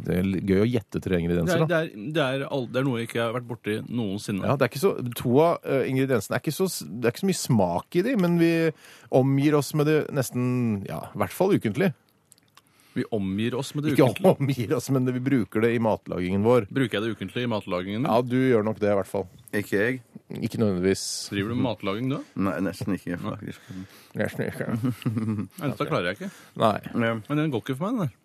Det er gøy å gjette tre Det ingredienser, er, da. det, er, det, er all, det er noe jeg ikke har vært borti noensinne. Ja, det er ikke så, To av eh, ingrediensene er ikke, så, det er ikke så mye smak i de, men vi omgir oss med det nesten Ja, i hvert fall ukentlig. Vi omgir oss med det Ikke ukentlig. omgir oss, men vi bruker det i matlagingen vår. Bruker jeg det ukentlig i matlagingen? Ja, du gjør nok det, i hvert fall. Ikke jeg. Ikke nødvendigvis. Driver du med matlaging du? Nei, nesten ikke, faktisk. Nesten ikke. [laughs] Nei, Dette klarer jeg ikke. Nei. Men den går ikke for meg, den der.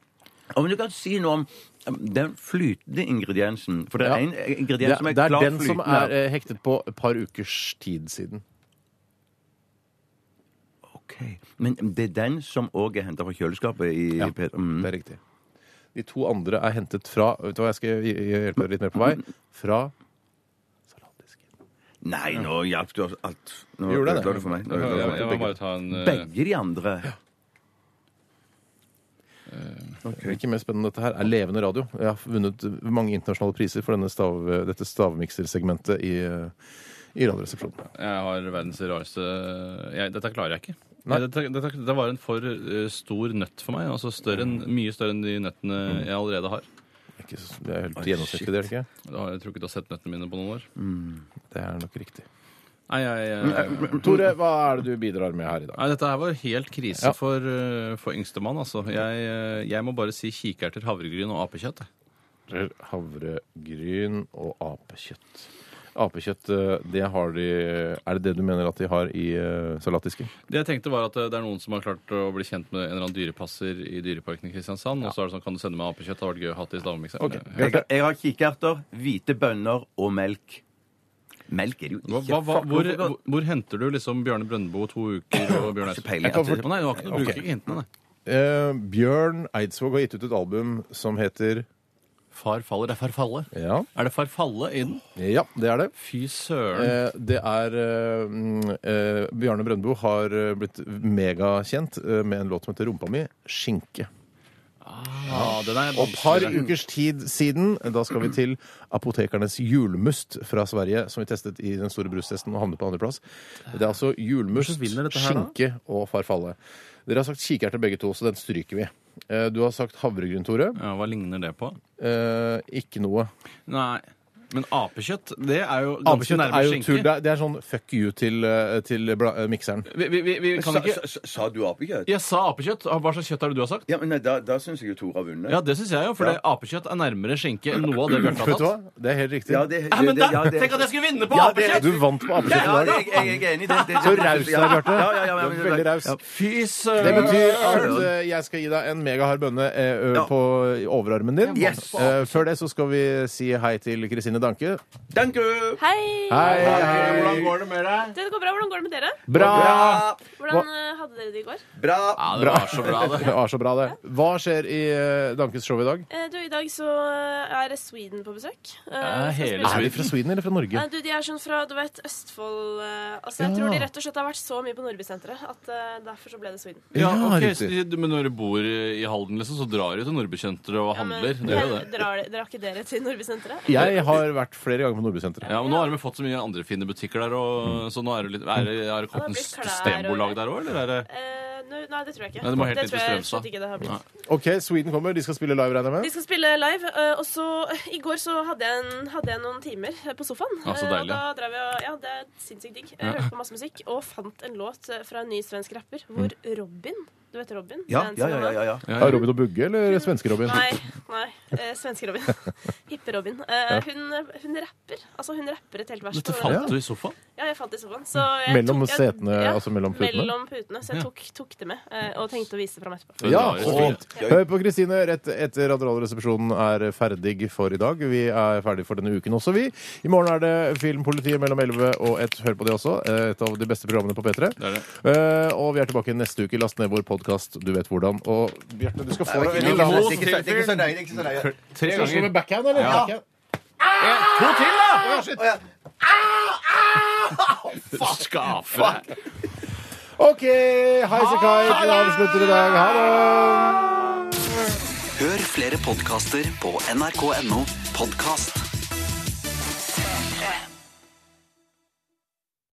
Om men du kan si noe om um, den flytende ingrediensen. For det er Ja. en ingrediens som er det er klart den som flytende. er eh, hektet på et par ukers tid siden. Ok. Men det er den som òg er henta fra kjøleskapet i Ja, P- mm. Det er riktig. De to andre er hentet fra Vet du hva, jeg skal hj- hjelpe deg litt mer på vei. Fra. Nei, nå hjalp du alt. Nå Gjorde det? ødela du for meg. Nå Jeg, ødela du jeg, må bare ta en eh, Begge de andre. Ikke mer spennende dette her er levende radio. Jeg har vunnet mange internasjonale priser for denne stav, dette stavmiksersegmentet i, eh, i Radioresepsjonen. Jeg har verdens rareste jeg, Dette klarer jeg ikke. Nei. Dette, dette, dette var en for eh, stor nøtt for meg. Altså større enn, mye større enn de nøttene jeg allerede har. ikke, så- det er helt gjennomsnittlig, det er det ikke? Da har jeg tror ikke du har sett nøttene mine på noen år. Det er nok riktig. Nei, jeg, jeg, Tore, hva er det du bidrar med her i dag? Nei, dette her var helt krise Ja. for, uh, for yngstemann, altså. Jeg, uh, jeg må bare si kikerter, havregryn og apekjøtt. jeg. Havregryn og apekjøtt. Apekjøtt, eh, det har de Er det det du mener at de har i eh, salatdisken? Det jeg tenkte var at det er noen som har klart å bli kjent med en eller annen dyrepasser i Dyreparken i Kristiansand. Og så er det sånn, kan du sende meg apekjøtt? Det hadde vært gøy å ha til i stavmikseren. Ok, Jeg, jeg har kikerter, hvite bønner og melk. Melk er det jo ikke. hva, hva, hvor, hvor, hvor henter du liksom Bjørne Brøndbo to uker og Bjørn Eidsvåg? Jeg kan altså. Nei, du har ikke, du bruker ikke hintene, nei. Eh, Bjørn Eidsvåg har gitt ut et album som heter Far faller. Det er Farfalle. Ja, Er det Farfalle i den? ja det er det. Fy søren. Eh, det er eh, eh, Bjarne Brøndbo har eh, blitt megakjent eh, med en låt som heter 'Rumpa mi'. Skinke. Den er Og par ukers tid siden, da skal vi til Apotekernes julmust fra Sverige, som vi testet i den store brustesten og havnet på andreplass. Det er altså julmust, Hvordan vinner dette her, da? skinke og farfalle. Dere har sagt kikerte begge to, så den stryker vi. Eh, Du har sagt havregryn, Tore. Ja, Hva ligner det på? Eh, ikke noe. Nei. Men apekjøtt, det er jo ganske Apekjøtt nærme er jo skinke. tull. Det er, det er sånn fuck you til, eh, til bla- eh, mikseren. Vi, vi, vi, vi kan Sa, ikke sa, sa du apekjøtt? Jeg sa apekjøtt. Hva slags kjøtt er det du har sagt? Ja, men nei, Da, da syns jeg jo Tor har vunnet. Ja, det syns jeg jo, for det apekjøtt er nærmere skinke enn noe av det Bjarte har Vet du hva? tatt. Det er helt riktig. Ja, det, Ja, men det- da, ja, det- Tenk at jeg skulle vinne på Ja, det- apekjøtt! Du vant på apekjøtt Ja, dag. det, jeg, jeg er enig i det. det. Så raus du er, Bjarte. Ja, ja, ja, Du er veldig raus. Fy søren! Det betyr at eh, jeg skal gi deg en megahard bønne eh, ø, Ja. på overarmen din. Yes. Eh, før det så skal vi si hei til Kristine Danke. Danke! you! Hei! Hei, Hvordan går det med deg? Det går bra. Hvordan går det med dere? Bra! Hvordan eh, hadde dere det i går? Bra! Ja, det var så bra, det. [laughs] Det var så bra, det. Hva skjer i eh, Dankes show i dag? Eh, du, I dag så er Sweden på besøk. Eh, hele Er de fra Sweden eller fra Norge? Du, De er sånn fra du vet, Østfold Altså, Jeg Ja. tror de rett og slett har vært så mye på Nordbysenteret at derfor så ble det Sweden. Ja, Ja, ok, så, men når du bor i Halden, liksom, så drar du til Nordbysenteret og Ja, men- handler. [laughs] det det. Drar, drar ikke dere til Nordbysenteret? Jeg har vært flere ganger på Nordbysenteret. Ja, men Nå har de fått så mye andre fine butikker der, og, så nå er det litt Er det, er det kommet det og- systembolag der òg, eller er det Eh, nei, det tror jeg ikke. Nei, det til tror jeg slett ikke det har blitt. OK, Sweden kommer. De skal spille live, regner jeg De skal spille live, eh, og så i går så hadde jeg, en, hadde jeg noen timer eh, på sofaen. Ja, så deilig. Og da drev jeg, og- ja, det er sinnssykt digg. Jeg hørte på masse musikk og fant en låt fra en ny svensk rapper hvor Robin Du vet Robin? Ja, ja, ja. ja, ja. Ja, Er Robin og Bugge eller svenske Robin? Nei, nei eh, svenske Robin. [laughs] Hippe-Robin. Eh, hun, hun rapper. Altså, hun rapper et helt vers. Dette fant du i sofaen? Ja, jeg fant det i sofaen. Så jeg Mellom tok- jeg- setene, altså mellom putene? Mellom putene. Så jeg tok, tok det med eh, og tenkte å vise det fram etterpå. Ja, fint. Hør på Kristine rett etter at Radioresepsjonen er ferdig for i dag. Vi er ferdig for denne uken også, vi. I morgen er det Filmpolitiet mellom 11 og 1. Hør på det også. Et av de beste programmene på P3. Det er det. Eh, og vi er tilbake neste uke. Last ned vår podkast, du vet hvordan. Og Bjarte, du skal få deg Ikke en ikke ikke så nøye, ikke så nøye. Tre Skal vi slå med backhand, eller? Ja. Backhand? To til, da! Ja, shit. [laughs] Skape deg. OK, Highasakite. Vi avslutter i dag. Ha det! Hør flere podkaster på nrk.no podkast.